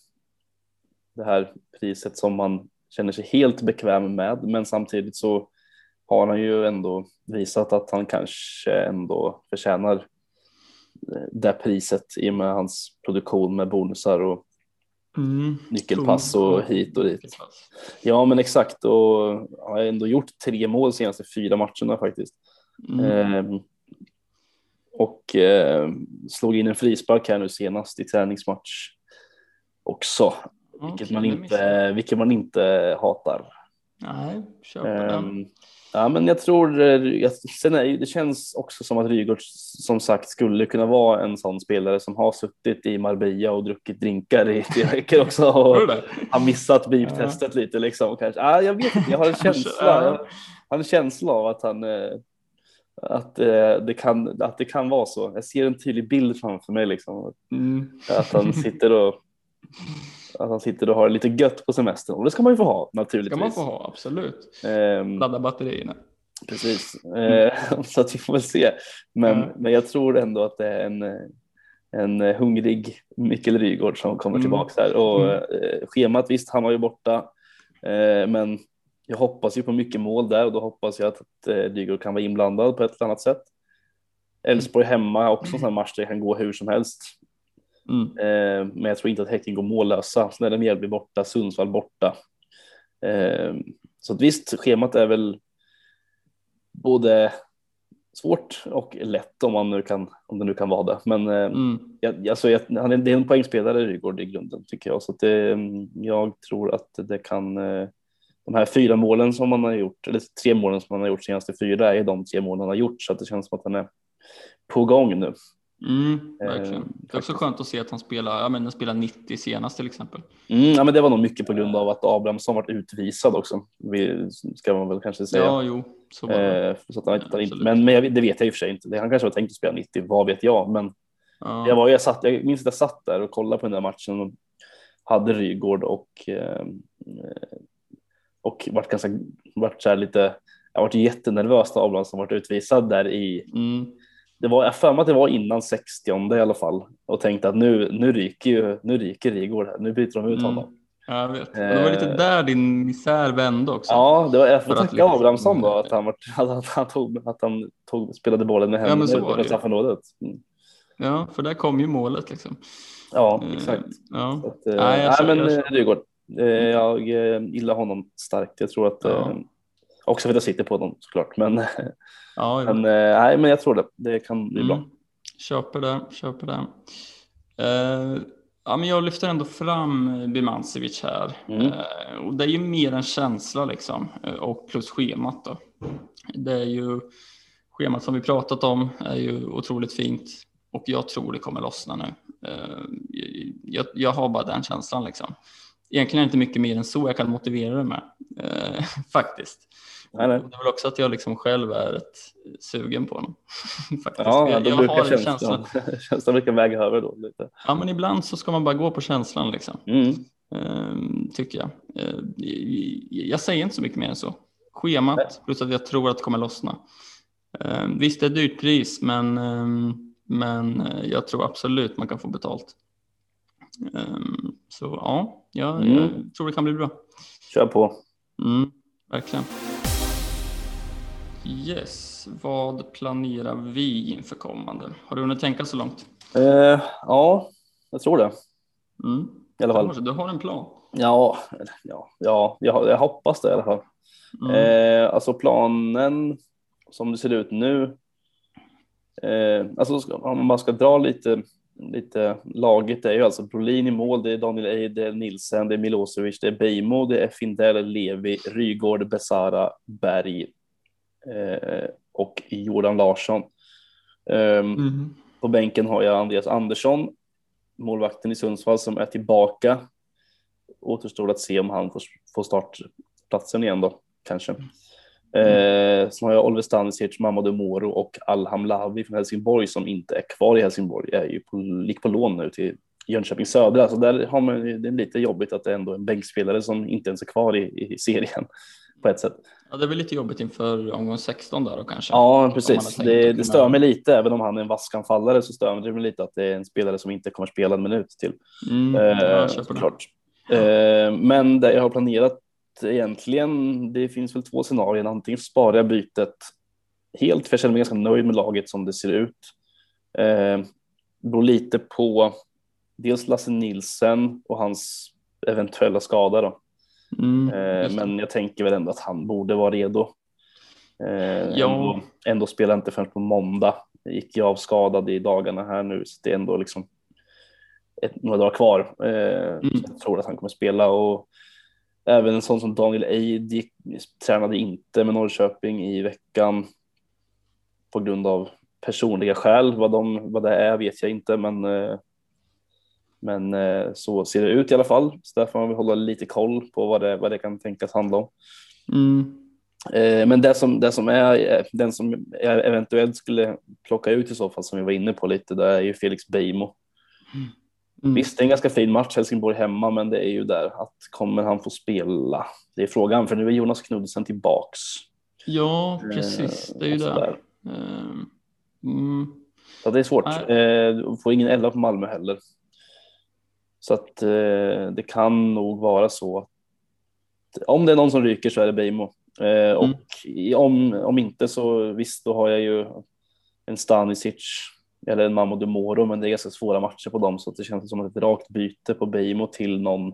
det här priset som man känner sig helt bekväm med, men samtidigt så har han ju ändå visat att han kanske ändå förtjänar eh, det priset i och med hans produktion med bonusar och Mm. nyckelpass och hit och dit. Ja, men exakt och har ändå gjort tre mål de senaste fyra matcherna faktiskt. Mm. Ehm, och eh, slog in en frispark här nu senast i träningsmatch också, vilket, Okej, man inte, vilket man inte hatar. Nej, kör på den. Ehm, ja, men jag tror, eh, jag, sen är, det känns också som att Rygaard som sagt skulle kunna vara en sån spelare som har suttit i Marbella och druckit drinkar i tre veckor också och har missat beep-testet lite liksom. Kanske. Ah, jag vet inte, jag har en känsla, ja. jag har en känsla av att han eh, att, eh, det kan, att det kan vara så. Jag ser en tydlig bild framför mig liksom. Mm. Att han sitter och att han sitter och har det lite gött på semestern och det ska man ju få ha ska naturligtvis. man få ha, absolut. Ehm, Ladda batterierna. Precis, eh, så att vi får väl se. Men, Mm. men jag tror ändå att det är en, en hungrig Mikkel Rygaard som kommer Mm. tillbaka här. Och Mm. eh, schemat, visst, han var ju borta, eh, men jag hoppas ju på mycket mål där och då hoppas jag att, att eh, Rygaard kan vara inblandad på ett eller annat sätt. Elfsborg hemma också en sån här match där det kan gå hur som helst. Mm. Eh, men jag tror inte att Häcken går mållösa. Sen är det Mjällby borta, Sundsvall borta. Eh, så att visst, schemat är väl både svårt och lätt om, man nu kan, om det nu kan vara det. Men eh, Mm. jag, alltså, jag, han är, det är en poängspelare Rygaard i grunden tycker jag. Så det, mm, jag tror att det kan, eh, de här fyra målen som man har gjort, eller tre målen som man har gjort senaste fyra är de tre målen han har gjort. Så att det känns som att han är på gång nu. Mm, Eh, verkligen. det är också skönt att se att han spelar, ja men han spelar 90 senast till exempel. Mm, ja, men det var nog mycket på grund av att Abrahamsson varit utvisad också. Vi, ska man väl kanske säga. Ja, jo, så var det. Eh, så att han, inte, Absolut. men men jag, det vet jag i och för sig inte. Han kanske var tänkt att spela 90, vad vet jag. Men Ja. jag, var, jag, satt, jag minns att jag satt där och kollade på den där matchen och hade Rygård och, eh, och vart ganska, vart så lite, jag vart jättenervös när Abrahamsson varit utvisad där i, Mm. Det var, jag för mig att det var innan 60 i alla fall och tänkte att nu, nu ryker ju, nu ryker här, nu byter de ut Mm. honom. Jag vet. Och det var lite Eh. där din misär vände också. Ja, det var, jag får tacka liksom- Abrahamsson då, att han, var, att han, tog, att han tog, spelade bollen med Ja, händerna det utanför straffområdet. Mm. Ja, för där kom ju målet liksom. Ja, Eh, exakt. Ja. Att, eh, Nej, jag nej, men. Mm. Rygaard, jag eh, gillar honom starkt. Jag tror att, Ja. Också för att jag sitter på honom såklart, men, Ja, men, eh, nej, men jag tror det. Det kan bli bra. Mm. Köper det, köper det. Eh, ja, men jag lyfter ändå fram Bimancevic här. Mm. Eh, och det är ju mer en känsla liksom. Och plus schemat då. Det är ju schemat som vi pratat om är ju otroligt fint. Och jag tror det kommer lossna nu. Jag, jag har bara den känslan liksom. Egentligen är det inte mycket mer än så jag kan motivera det med. Faktiskt. Nej, nej. Det är väl också att jag liksom själv är ett sugen på honom. Faktiskt. Ja, jag, jag brukar har känslan, känsla. känslan brukar väga över då lite. Ja, men ibland så ska man bara gå på känslan liksom. Mm. Ehm, tycker jag. Ehm, jag säger inte så mycket mer än så. Schemat plus att jag tror att det kommer lossna. Ehm, visst, det är ett dyrt pris, men, ehm, men eh, jag tror absolut man kan få betalt. Ehm, så ja, jag, Mm. jag tror det kan bli bra. Kör på. Mm, verkligen. Yes, vad planerar vi inför kommande? Har du hunnit tänka så långt? Eh, ja, jag tror det Mm. i alla fall. Du har en plan? Ja, ja, ja jag, jag hoppas det i alla fall. Mm. Eh, alltså planen som det ser ut nu. Eh, alltså om man ska dra lite, lite laget är ju alltså Brolin i mål, det är Daniel Eid, det är Nilsen, det är Milosevic, det är Beijmo, det är Findell, Levi, Rygård, Besara, Berg och Jordan Larsson. Mhm. På bänken har jag Andreas Andersson, målvakten i Sundsvall som är tillbaka. Återstår att se om han får, startplatsen igen då, kanske. Eh, sen har jag Oliver Stanisic, Mamadou Moro och Alham Lavi från Helsingborg som inte är kvar i Helsingborg, är ju på, gick på lån nu till Jönköping Södra. Så där har man, det är lite jobbigt att det är ändå en bänkspelare som inte ens är kvar i, i serien på ett sätt. Ja, det är väl lite jobbigt inför omgång 16 där då kanske. Ja, precis. Det, det stör mig lite, även om han är en vaskanfallare så stör det mig lite att det är en spelare som inte kommer spela en minut till. Mm, Eh, såklart. Eh, men det jag har planerat egentligen, det finns väl två scenarier. Antingen sparar jag bytet helt, för jag känner mig ganska nöjd med laget som det ser ut. Eh, beror lite på dels Lasse Nilsen och hans eventuella skada då. Mm, Eh, men jag tänker väl ändå att han borde vara redo. Eh, Ja. ändå, ändå spelar inte förrän på måndag. Jag gick ju av skadad i dagarna här nu så det är ändå liksom ett, några dagar kvar. Eh, Mm. Jag tror att han kommer spela och även en sån som Daniel Eid gick, tränade inte med Norrköping i veckan på grund av personliga skäl. Vad, de, vad det är vet jag inte men eh, men eh, så ser det ut i alla fall. Så därför får man hålla lite koll på vad det, vad det kan tänkas handla om. Mm, Eh, Men det som, det som är eh, den som jag eventuellt skulle plocka ut i så fall som vi var inne på lite, det är ju Felix Beijmo. mm. Visst, det är en ganska fin match, Helsingborg hemma, men det är ju där att kommer han få spela? Det är frågan, för nu är Jonas Knudsen tillbaks. Ja, precis. Det är ju och det. Mm, Så det är svårt. Nej. Får ingen elva på Malmö heller. Så att eh, det kan nog vara så att om det är någon som ryker så är det Beijmo. Eh, och i- om, om inte så visst, då har jag ju en Stanisic eller en Mamadou Moro, men det är ganska svåra matcher på dem så det känns som ett rakt byte på Beijmo till någon,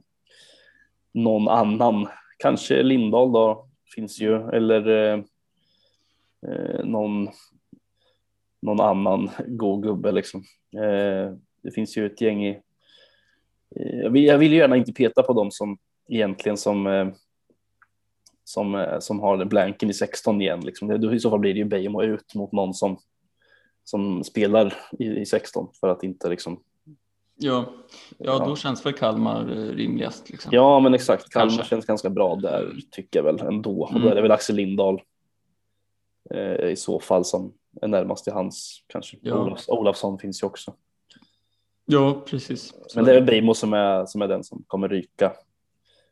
någon annan. Kanske Lindahl då, finns ju, eller eh, eh, någon, någon annan god gubbe liksom. Eh, det finns ju ett gäng i, jag vill, jag vill ju gärna inte peta på dem som egentligen som eh, som, eh, som har blanken i 16 igen. Liksom. I så fall blir det ju Beijmo ut mot någon som, som spelar i, i 16 för att inte liksom. ja. ja, då Ja. känns väl Kalmar eh, rimligast. Liksom. Ja, men exakt. Kalmar Kanske. känns ganska bra där tycker jag väl ändå. Och då Mm. är det väl Axel Lindahl eh, i så fall som är närmast till hans kanske. Ja. Olofs, Olafsson finns ju också. Ja precis. Så Men det är Beijmo som är, som är den som kommer ryka.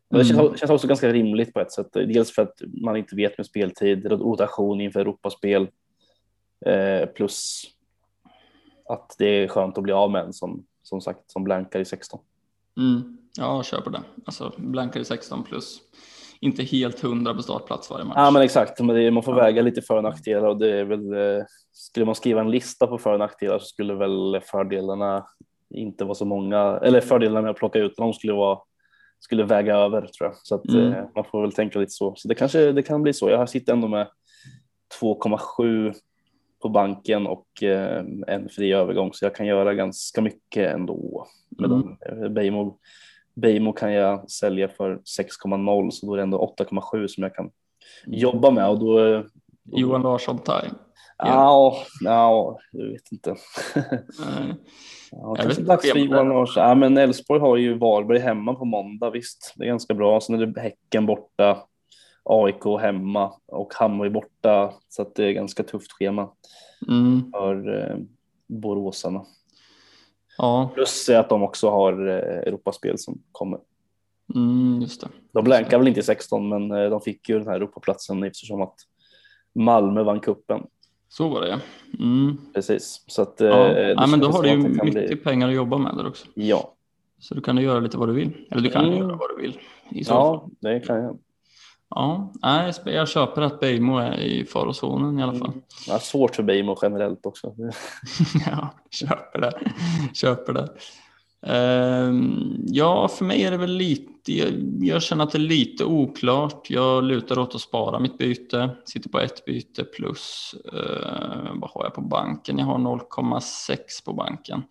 Men det Mm. känns, känns också ganska rimligt på ett sätt. Dels för att man inte vet med speltid, rotation inför Europaspel. Eh, plus att det är skönt att bli av med en som, som sagt som blankar i 16. Mm. Ja, jag köper det. Alltså blankar i 16 plus. Inte helt hundra på startplats varje match. Ja men exakt, men det, man får väga lite för och nackdelar och det är väl, eh, skulle man skriva en lista på för och nackdelar så skulle väl fördelarna inte vara så många, eller fördelarna med att plocka ut dem skulle vara skulle väga över tror jag. Så att Mm. eh, man får väl tänka lite så. Så det kanske det kan bli så. Jag sitter ändå med 2,7 på banken och eh, en fri övergång så jag kan göra ganska mycket ändå. Med Mm. dem. Eh, Beijmo, Beijmo kan jag sälja för 6,0 så då är det ändå 8,7 som jag kan jobba med och då. då Johan Larsson time. Ja, ja, jag vet inte. Nej. Ja, kanske dags för Johan Larsson. Ja, men Elfsborg har ju Varberg hemma på måndag. Visst, det är ganska bra. Sen är det Häcken borta, AIK hemma och Hammarby borta. Så det är ganska tufft schema Mm. för eh, boråsarna. Ja, Plus att de också har eh, Europaspel som kommer. mm, just det. De blankar väl inte i 16, men eh, de fick ju den här Europaplatsen eftersom att Malmö vann kuppen. Så var det ja. Mm. Precis, så att. eh, Ja. det ja, men då har du ju mycket bli- pengar att jobba med där också. Ja, Så du kan göra lite vad du vill. Eller du kan Mm. göra vad du vill. I så fall. ja, det kan jag. Ja, nej, jag köper att Beijmo är i farozonen i alla fall. Ja, svårt för Beijmo generellt också. ja, köper det. köper det. Ehm, ja, för mig är det väl lite, jag, känner att det är lite oklart. Jag lutar åt att spara mitt byte, sitter på ett byte plus, eh, vad har jag på banken? Jag har 0,6 på banken.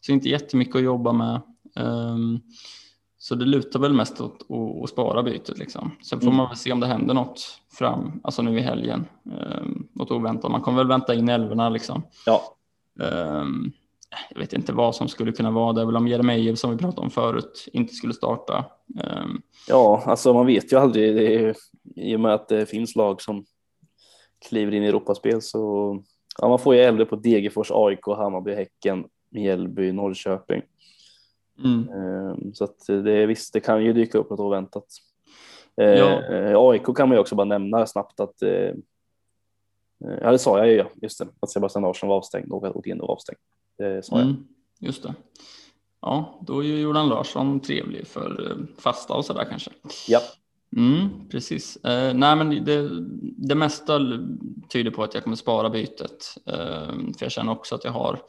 Så inte jättemycket att jobba med. Ehm, så det lutar väl mest åt att, spara bytet liksom. Sen får Mm. man väl se om det händer något fram, alltså nu i helgen. Något oväntat. Man kommer väl vänta in älvorna liksom. Ja, Ehm, jag vet inte vad som skulle kunna vara det. är väl om Jeremejeff som vi pratade om förut inte skulle starta. Ehm, ja, alltså man vet ju aldrig. Det är, I och med att det finns lag som kliver in i Europaspel så ja, man får ju äldre på Degerfors, AIK, Hammarby, Häcken, Mjällby, Norrköping. mm, Ehm, Så att det visst, det kan ju dyka upp något oväntat. Ja. Eh, AIK kan man ju också bara nämna snabbt att eh, Ja, det sa jag ju, ja. just det. Att Sebastian Larsson var avstängd och Otieno var avstängd. Det sa jag. mm, just det. Ja, då är ju Jordan Larsson trevlig för eh, fasta och sådär kanske. Ja, Mm, precis. Eh, nej, men det, det mesta tyder på att jag kommer spara bytet. Eh, för jag känner också att jag har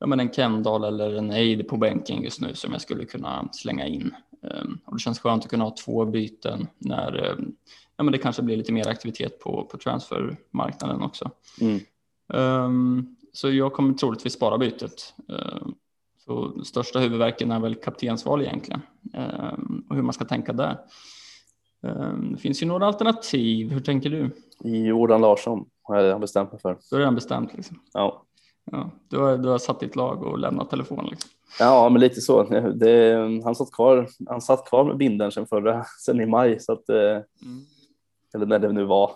ja, men en Kendall eller en Eid på bänken just nu som jag skulle kunna slänga in. Um, och det känns skönt att kunna ha två byten när um, ja, men det kanske blir lite mer aktivitet på, på transfermarknaden också. Mm. Um, så jag kommer troligtvis spara bytet. så största huvudverken är väl kaptensval egentligen och hur man ska tänka där. Det finns ju några alternativ. Hur tänker du? Jordan Larsson har jag redan bestämt mig för. Du har redan bestämt liksom. Ja. Ja, du, har, du har satt ditt lag och lämnat telefonen. Liksom. Ja, men lite så. Det, han, satt kvar, han satt kvar med binden sen förra, sen i maj. Så att, mm. Eller när det nu var.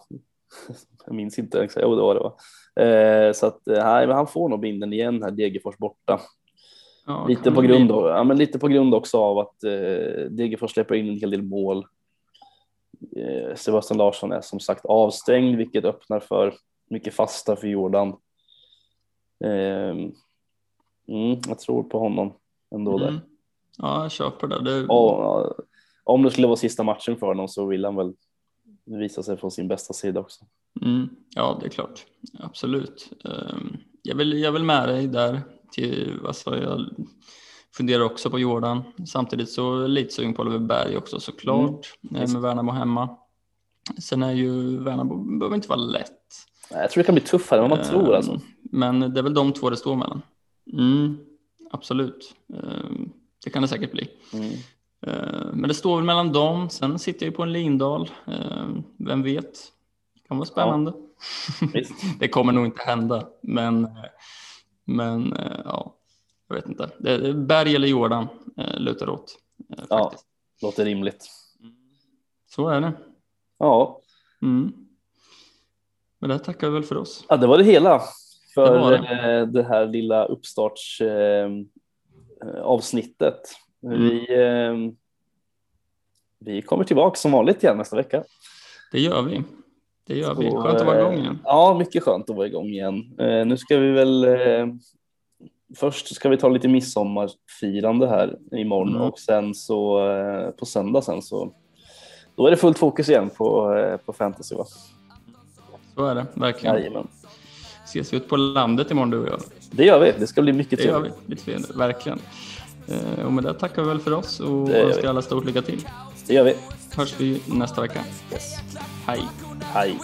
Jag minns inte exakt. Jo, det var det. Var. Eh, så att, nej, men han får nog binden igen här, Degerfors borta. Ja, lite, på grund av, ja, men lite på grund också av att eh, Degerfors släpper in en hel del mål. Eh, Sebastian Larsson är som sagt avstängd, vilket öppnar för mycket fasta för Jordan. Eh, mm, jag tror på honom ändå där. Mm. Ja, jag köper det. det... Och, om det skulle vara sista matchen för honom så vill han väl visa sig från sin bästa sida också. Mm. Ja, det är klart. Absolut. Ehm, jag vill, jag vill med dig där. Till, alltså jag funderar också på Jordan. Samtidigt så lite sugen på Oliver Berg också såklart. Mm. Med Värnamo hemma. Sen är ju Värnamo behöver inte vara lätt. Jag tror det kan bli tuffare än vad man uh, tror alltså. Men det är väl de två det står mellan. Mm, absolut, uh, det kan det säkert bli. Mm. Uh, men det står väl mellan dem. Sen sitter jag ju på en Lindahl. Ehm, vem vet? Det kan vara spännande. Ja. det kommer nog inte hända, men, men eh, ja, jag vet inte. Berg eller Jordan eh, lutar åt. Eh, ja, låter rimligt. Så är det. Ja. Mm. Men det tackar vi väl för oss. Ja, det var det hela för det, det. Eh, det här lilla uppstartsavsnittet. Eh, mm. Vi, eh, vi kommer tillbaka som vanligt igen nästa vecka. Det gör vi. Det gör Så, vi. Skönt att vara igång igen. Ja, mycket skönt att vara igång igen. Nu ska vi väl Först ska vi ta lite midsommarfirande här imorgon mm. och sen så på söndag sen så då är det fullt fokus igen på, på fantasy. Va? Så är det verkligen. Jajamän. Ses vi ut på landet imorgon du och jag? Det gör vi. Det ska bli mycket trevligt. Det gör vi. Lite trevligt. Verkligen. Eh, och med det tackar vi väl för oss och önskar alla stort lycka till. Det gör vi. Hörs vi nästa vecka. Yes. Hej. Hej.